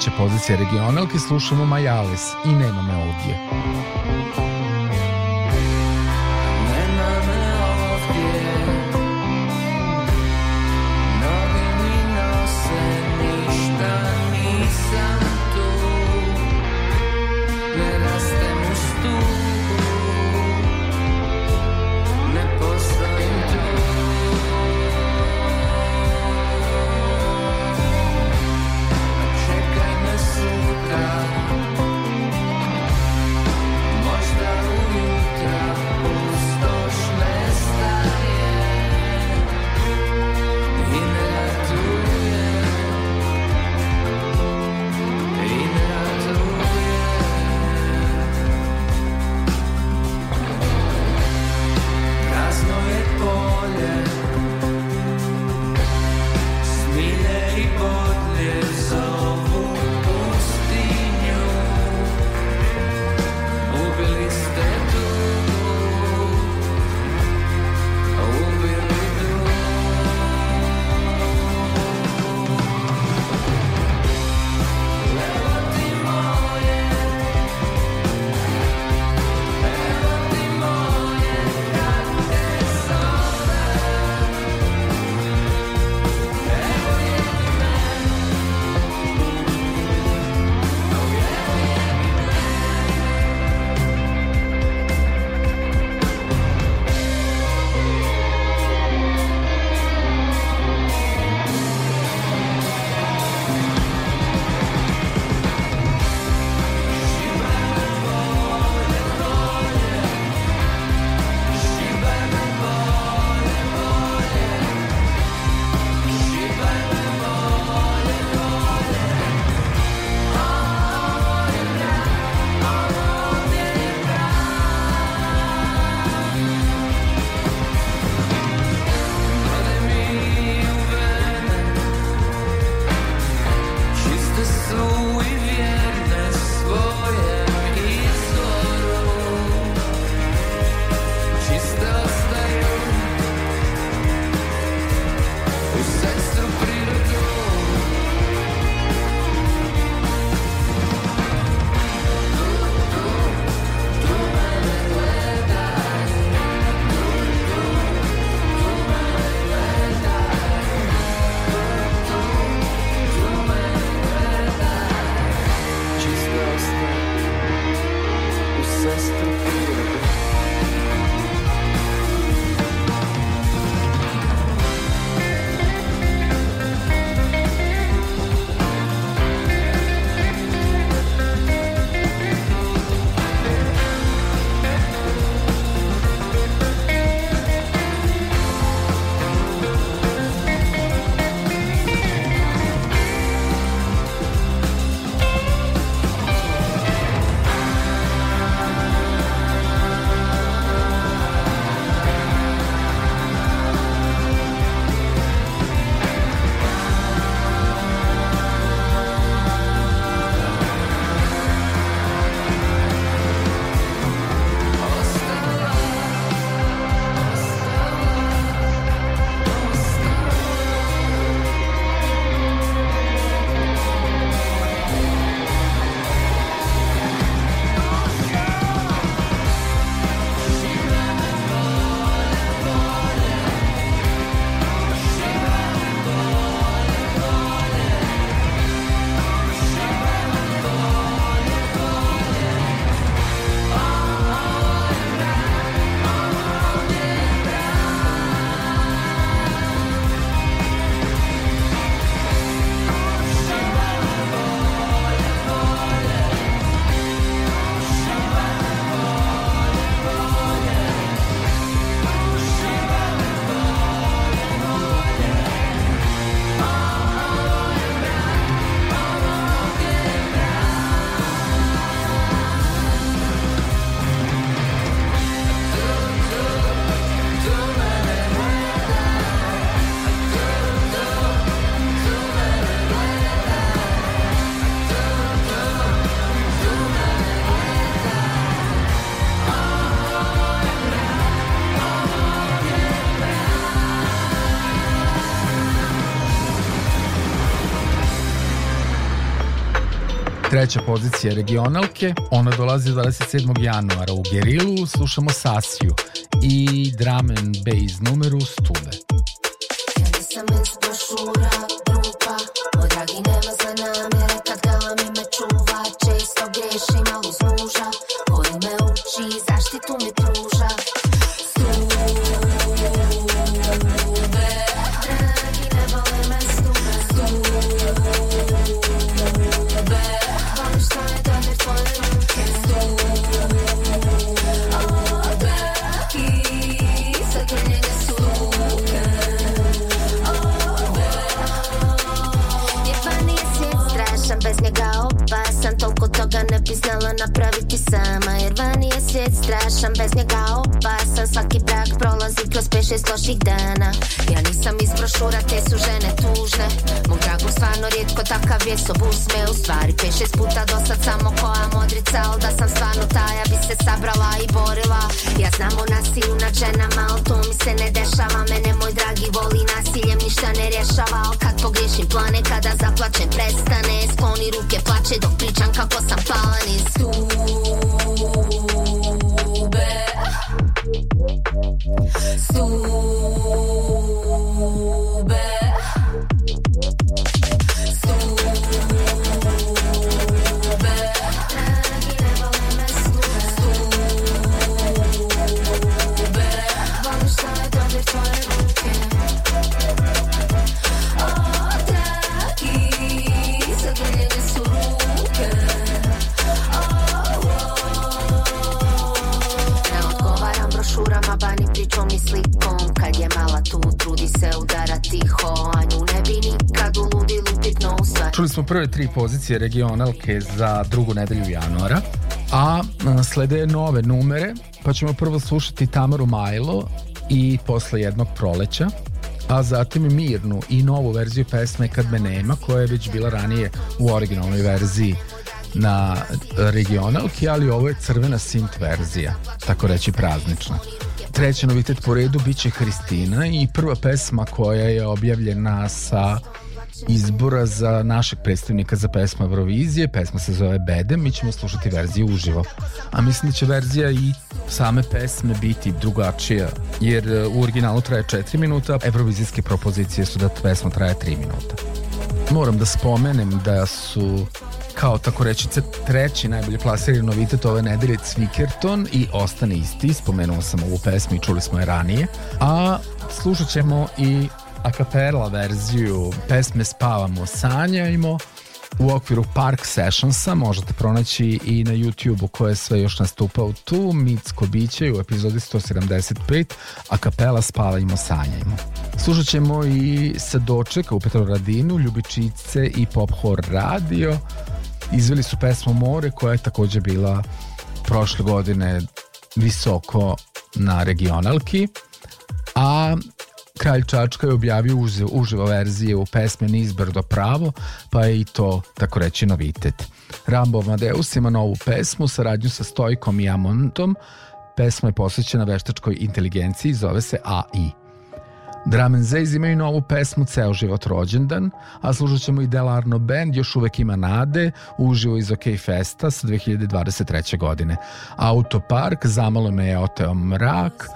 Treća pozicija regionalke slušamo Majales i nema me ovdje. Treća pozicija regionalke, ona dolazi 27. januara u Gerilu, slušamo Sasiju i drum and bass numeru Stube. Loših dana. Ja nisam iz brošura, te su žene tužne. Mog dragog stvarno rijetko takav je sob uzme U stvari pet šest puta dosad samo koja modrica Al da sam stvarno ta, ja bi se sabrala i borila. Ja znam o nasilju nad ženama, al to mi se ne dešava. Mene moj dragi voli nasiljem, ništa ne rješava. Al kad pogriješim plane, kada zaplačem prestane. Skloni ruke, tri pozicije regionalke za drugu nedelju januara, a slede nove numere, pa ćemo prvo slušati Tamaru Majlo i posle jednog proleća, a zatim Mirnu i novu verziju pesme Kad me nema, koja je već bila ranije u originalnoj verziji na regionalki, ali ovo je crvena synth verzija, tako reći praznična. Treći novitet po redu biće Hristina i prva pesma koja je objavljena sa izbora za našeg predstavnika za pesmu Eurovizije. Pesma se zove Bede, mi ćemo slušati verziju uživo. A mislim da će verzija i same pesme biti drugačija, jer e, u originalu traje 4 minuta, evrovizijske propozicije su da pesma traje 3 minuta. Moram da spomenem da su kao tako reći treći najbolje plasirani novitet ove nedelje Cvikerton i Ostane isti, spomenuo sam ovu pesmu i čuli smo je ranije, a slušat ćemo i a cappella verziju pesme Spavamo, sanjajmo u okviru Park Sessionsa. Možete pronaći i na YouTube-u koje sve još nastupao tu Micko Biće u epizodi 175 a kapela Spavajmo, sanjajmo. Slušat ćemo i sa dočeka u Petroradinu, Ljubičice i Pop Horror Radio. Izveli su pesmu More koja je takođe bila prošle godine visoko na regionalki. A Kralj Čačka je objavio uživo, uživo verzije u pesmi Nizbrdo pravo, pa je i to, tako reći, novitet. Rambo Amadeus ima novu pesmu, saradnju sa Stojkom i Amontom. Pesma je posvećena veštačkoj inteligenciji, zove se AI. Drum and Zays imaju novu pesmu Ceo život rođendan, a slušat ćemo i Delarno Band, još uvek ima nade, uživo iz OK Festa sa 2023. godine. Autopark, zamalo me je oteo mrak,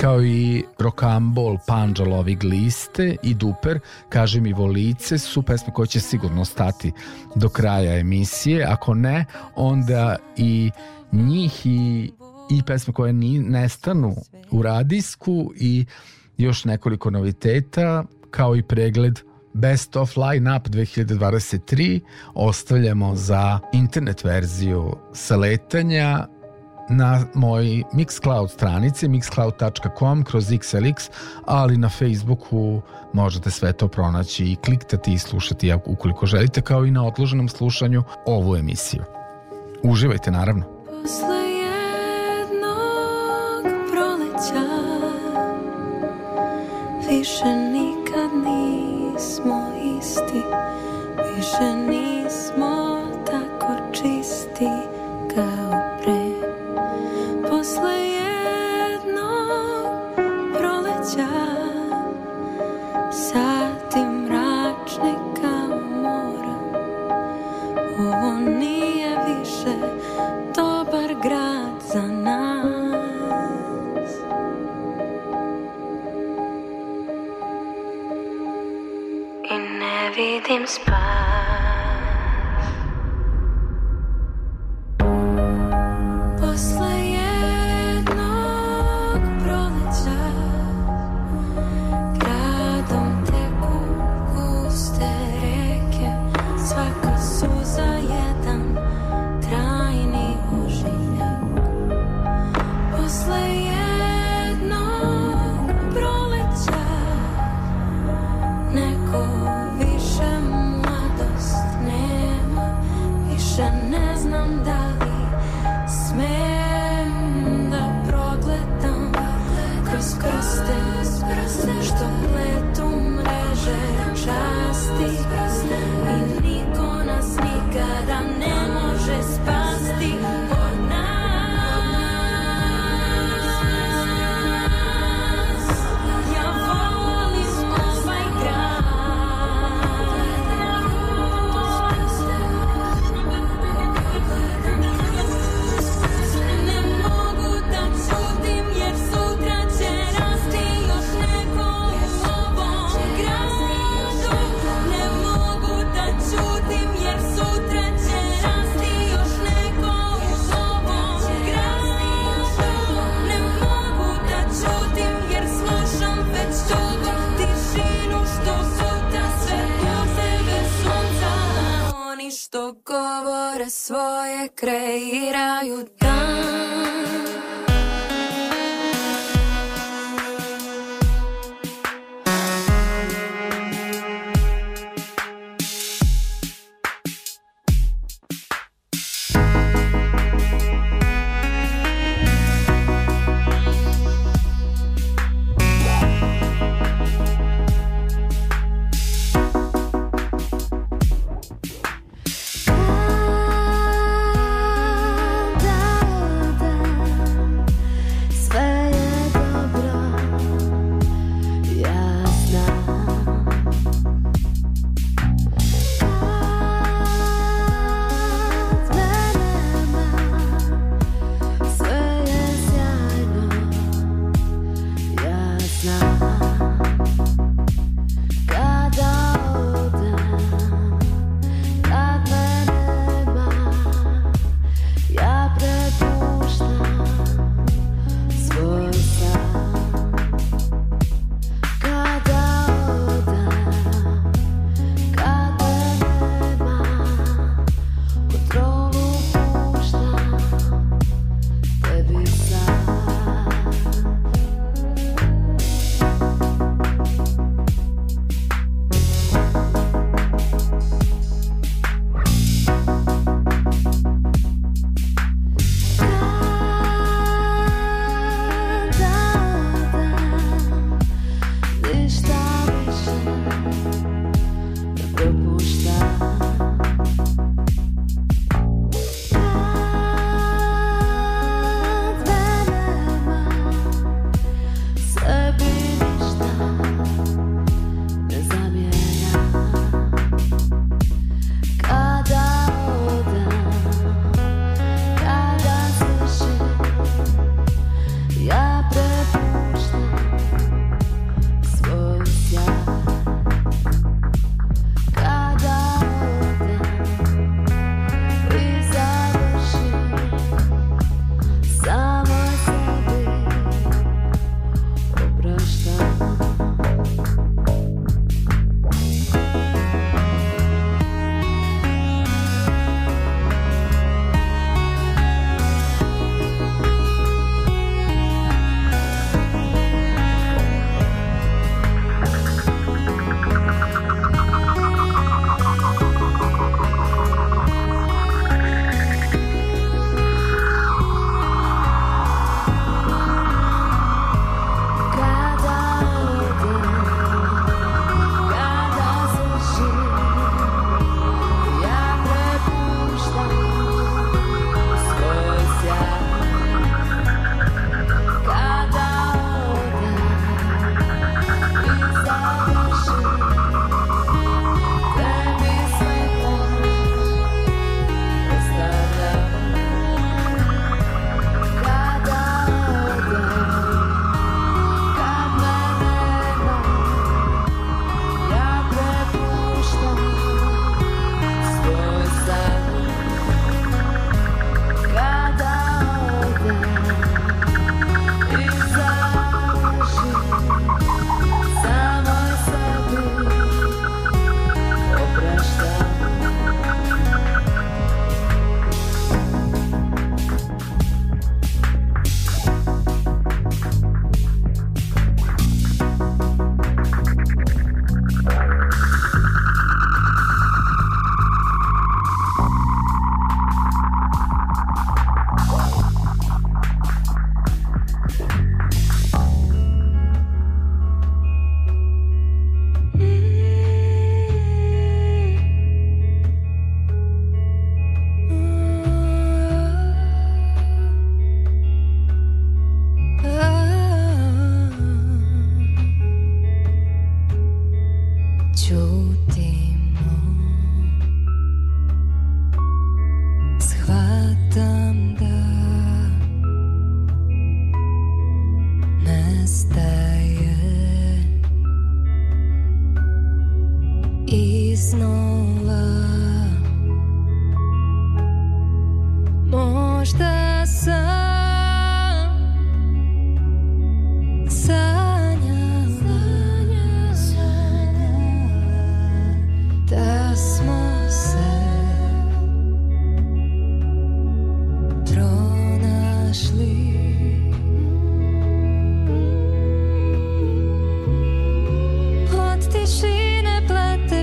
kao i Rokambol, Panđa lovi gliste i Duper, kaže mi volice, su pesme koje će sigurno stati do kraja emisije, ako ne, onda i njih i, i pesme koje ni, nestanu u radisku i još nekoliko noviteta, kao i pregled Best of Line-up 2023 ostavljamo za internet verziju saletanja na moj Mixcloud stranici mixcloud.com kroz XLX, ali na Facebooku možete sve to pronaći i kliktati i slušati ukoliko želite, kao i na odloženom slušanju ovu emisiju. Uživajte naravno. Posle proleća Više nikad nismo isti Više nismo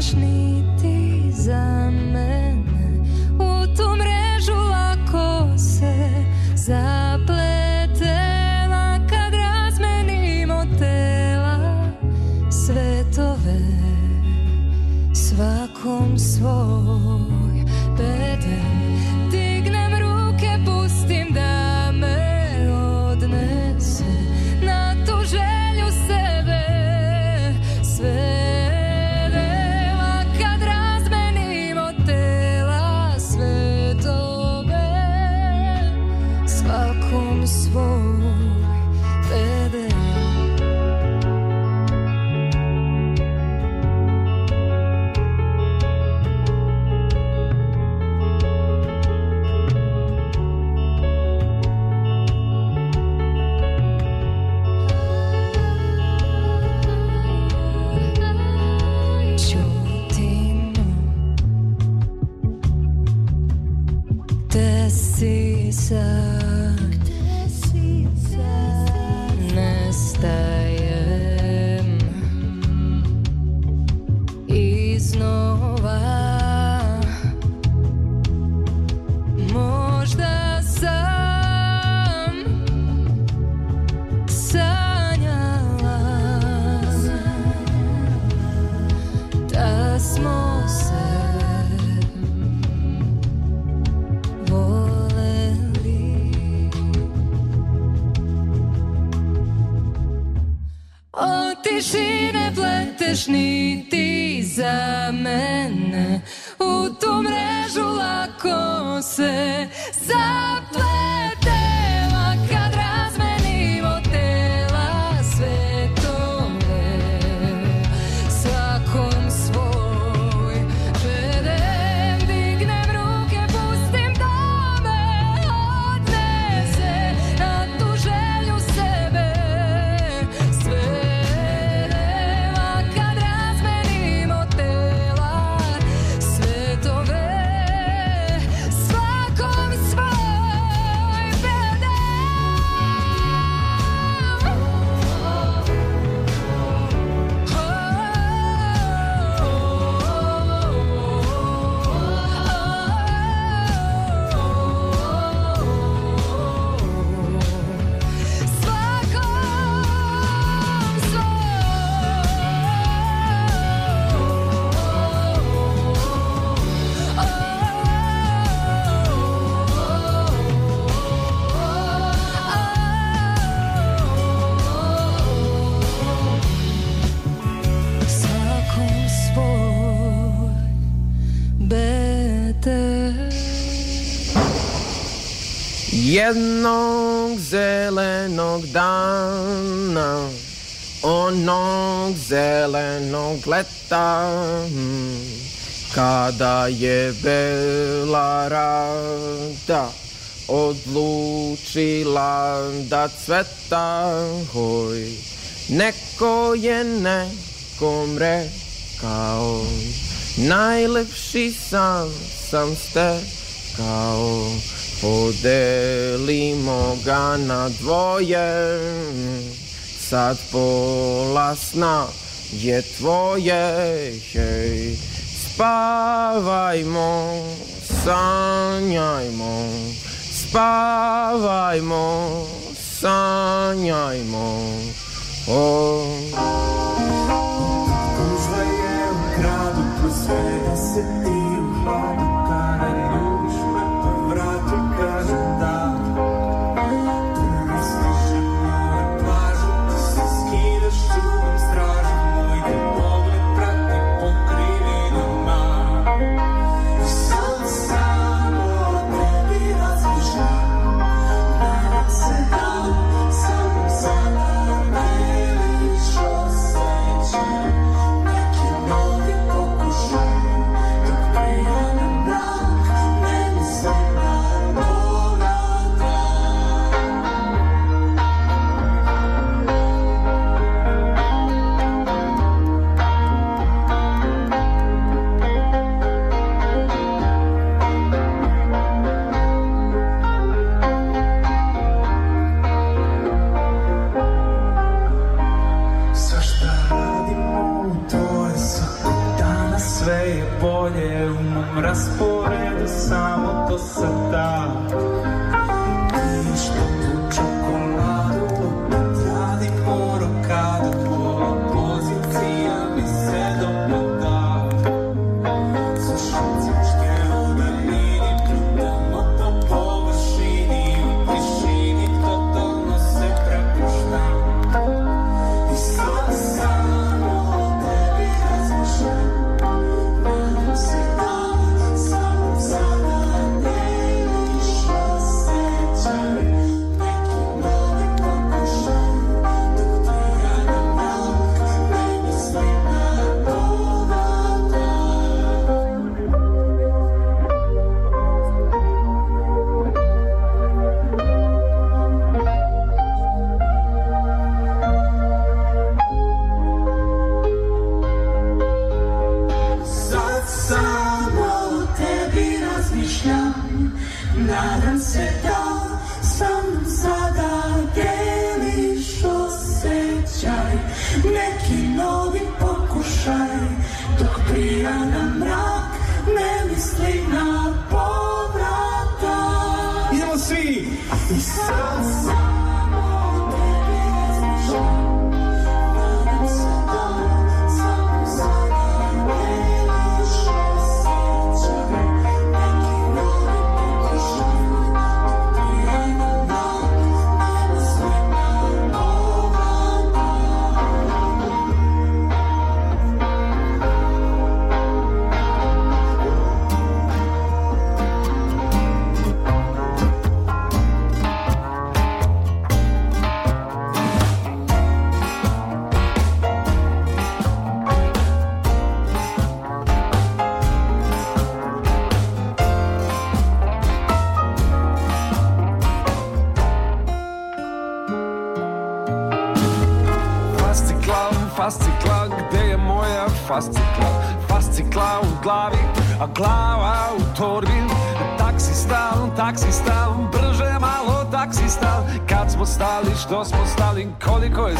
страшний ты за мене. kleta kada je bela rada odlučila da cveta hoj neko je nekom rekao najlepši sam sam ste kao podelimo ga na dvoje sad polasna je tvojej. Spawaj mą, saniaj mą, spawaj mą, saniaj mą. O.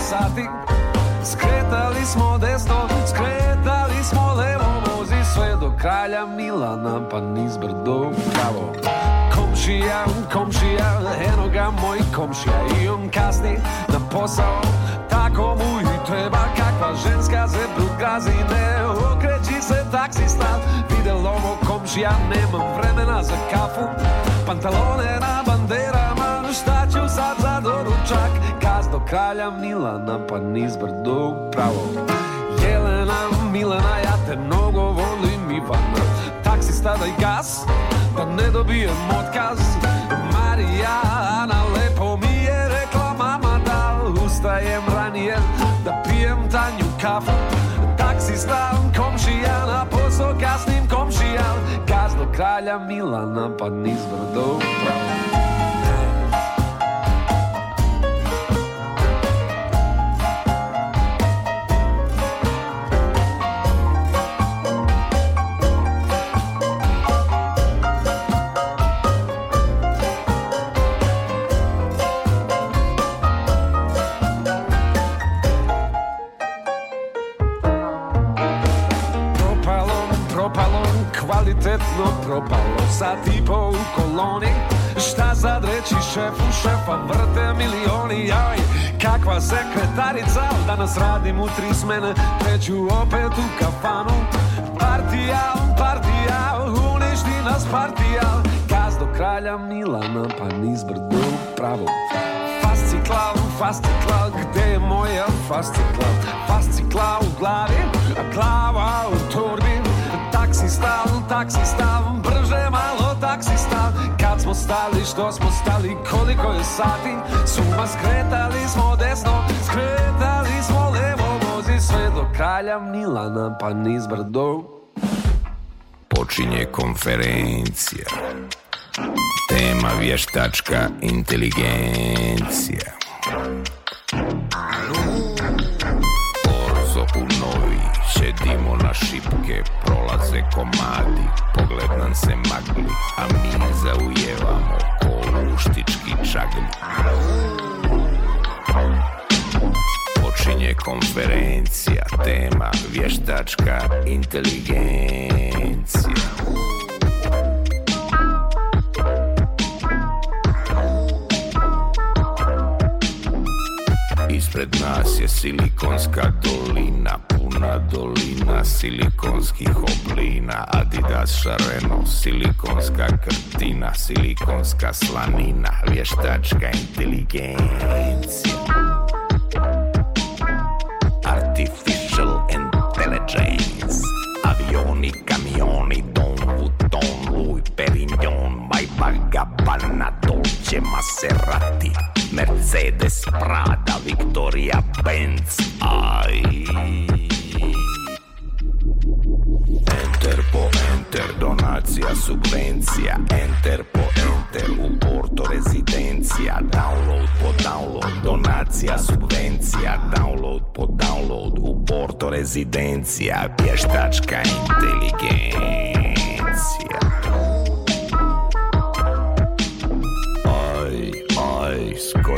sati? Skretali smo desno, skretali smo levo Vozi sve do kralja Milana, pa niz brdo. Pravo Komšija, komšija, eno ga moj komšija I on kasni na posao, tako mu i treba Kakva ženska zebru gazi, ne okreći se taksista Videlo ovo komšija, nemam vremena za kafu. Pantalone na banderama, šta ću sad za doručak do kralja Milana, pa niz brdo pravo. Jelena, Milana, ja te mnogo volim Ivana. Taksista daj gas, da ne dobijem otkaz. Marijana, lepo mi je rekla mama da ustajem ranije Da pijem tanju kafu. Taksista, komšija, na posao kasnim komšija. Gaz do kralja Milana, pa niz brdo pravo Sat i po u koloni. Šta sad reći šefu, šefa vrte milioni? Jaj, kakva sekretarica Danas radim u tri smene Treću opet u kafanu. Partija, partija, uništi nas partija. Gaz do kralja Milana, pa niz brdo pravo Fascikla, fascikla, gde je moja fascikla? Fascikla u glavi, a glava u torbi. Taksista, taksista, brže malo taksista Kad smo stali, što smo stali, koliko je sati Suma skretali smo desno, skretali smo levo Vozi sve do kralja Milana, pa niz brdo Počinje konferencija. Tema vještačka inteligencija. Šedimo na šipke, prolaze komadi, pogled nam se magli, a mi zaujevamo ko luštički čagli. Počinje konferencija Tema vještačka inteligencija Ispred nas je silikonska dolina Puna dolina silikonskih oblina. Adidas šareno, silikonska krtina Silikonska slanina, vještačka inteligencija. Artificial intelligence. Avioni, kamioni, Don Vuitton, Louis Perignon Maybach, Gabbana, Dolce, Maserati Mercedes, Prada, Victoria, Benz Aj Enter po enter, donacija, subvencija Enter po enter, u porto rezidencija Download po download, donacija, subvencija Download po download, u porto rezidencija Vještačka inteligencija Aj,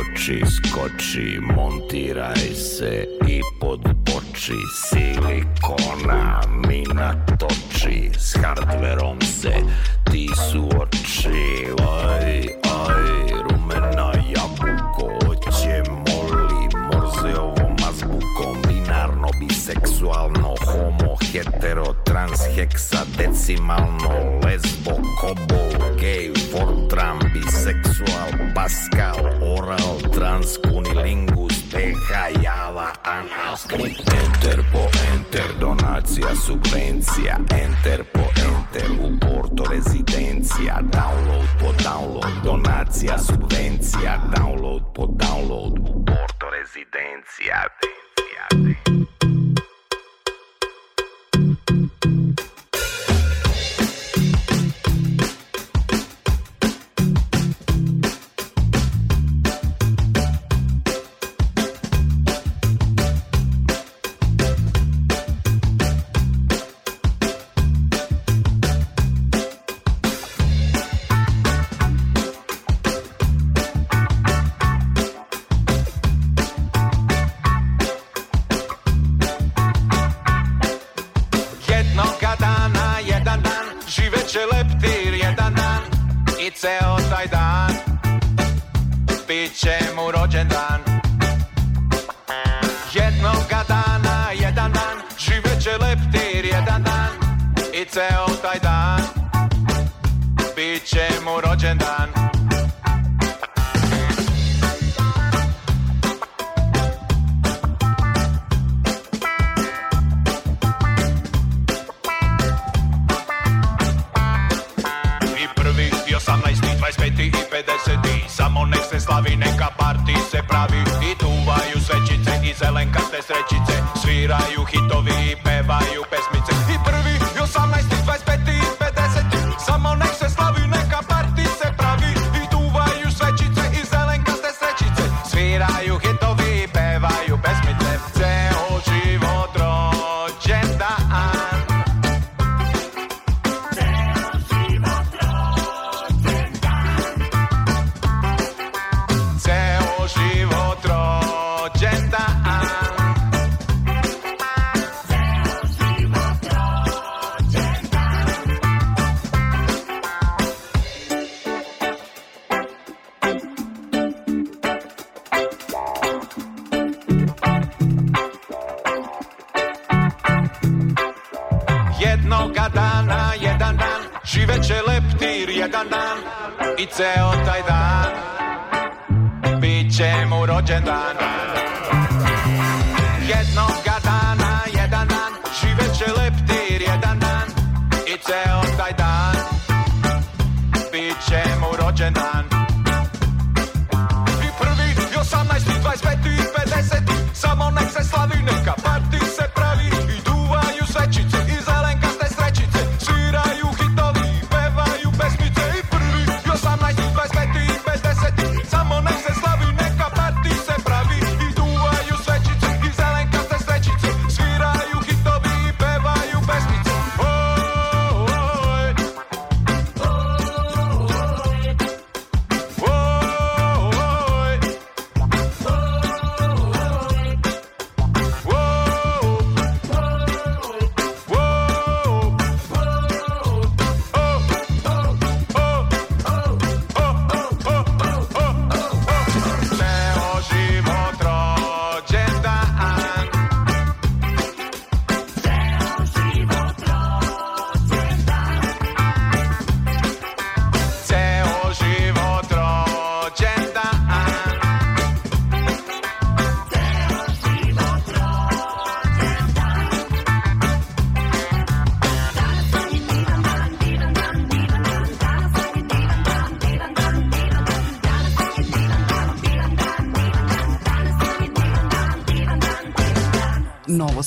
skoči, skoči, montiraj se i podboči Silikona mi natoči, s hardverom se ti su oči Aj, biseksualno Homo, hetero, trans, heksa, decimalno Lesbo, kobol, gay, fortran, biseksual, pascal, oral, trans, kunilingus PH, java, anal, Enter po enter, donacija, subvencija Enter po enter, u porto rezidencija Download po download, donacija, subvencija Download po download, u porto rezidencija Jednoga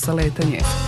Novo saletanje.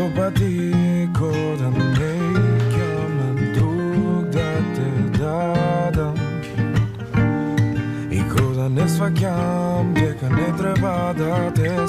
Då bara dekoden leka men dog det dadan I kodan ne svakam, дека не треба да те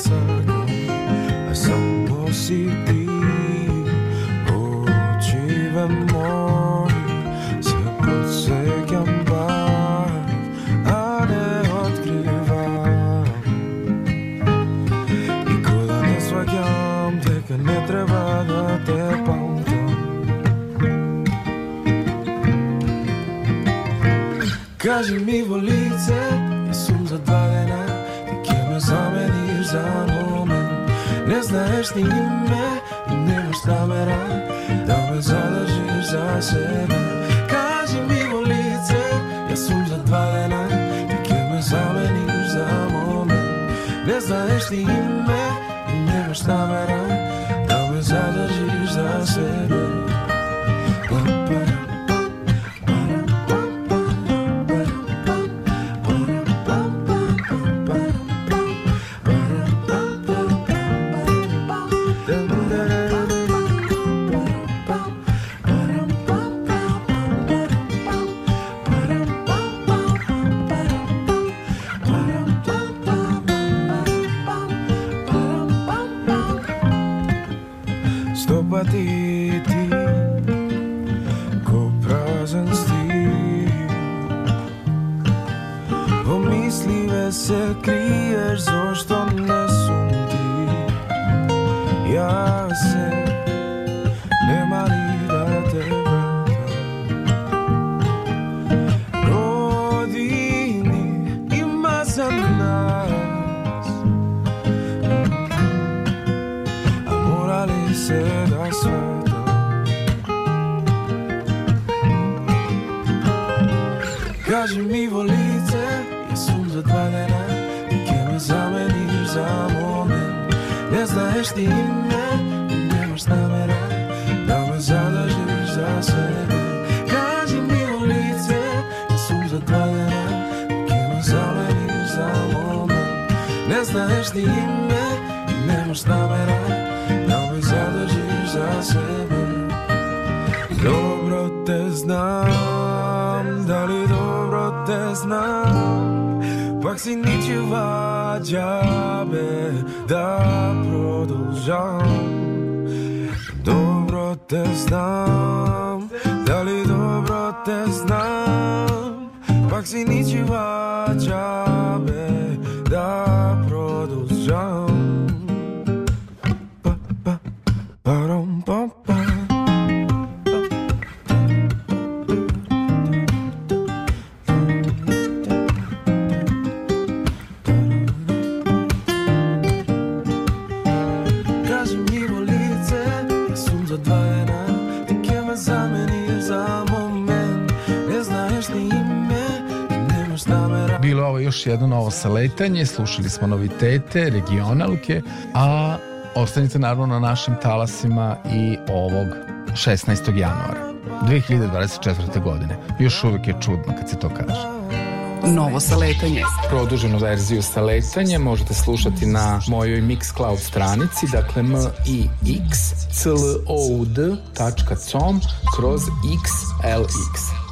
Kaži mi vo lice, jesam zadvaljena Ti kje me zameniš za moment. Ne znaješ ni ime i nemaš namera Da me zadržiš za sebe. Kaži mi vo lice, jesam zadvaljena Ti kje me zameniš za moment. Ne znaješ ni ime i nemaš namera Da me zadržiš za sebe. Pa, saletanje, slušali smo novitete, regionalke, a ostanite naravno na našim talasima i ovog 16. januara 2024. godine. Još uvijek je čudno kad se to kaže. Novo saletanje. Produženu verziju sa letanje možete slušati na mojoj Mixcloud stranici, dakle m i x c l o u d.com kroz xlx.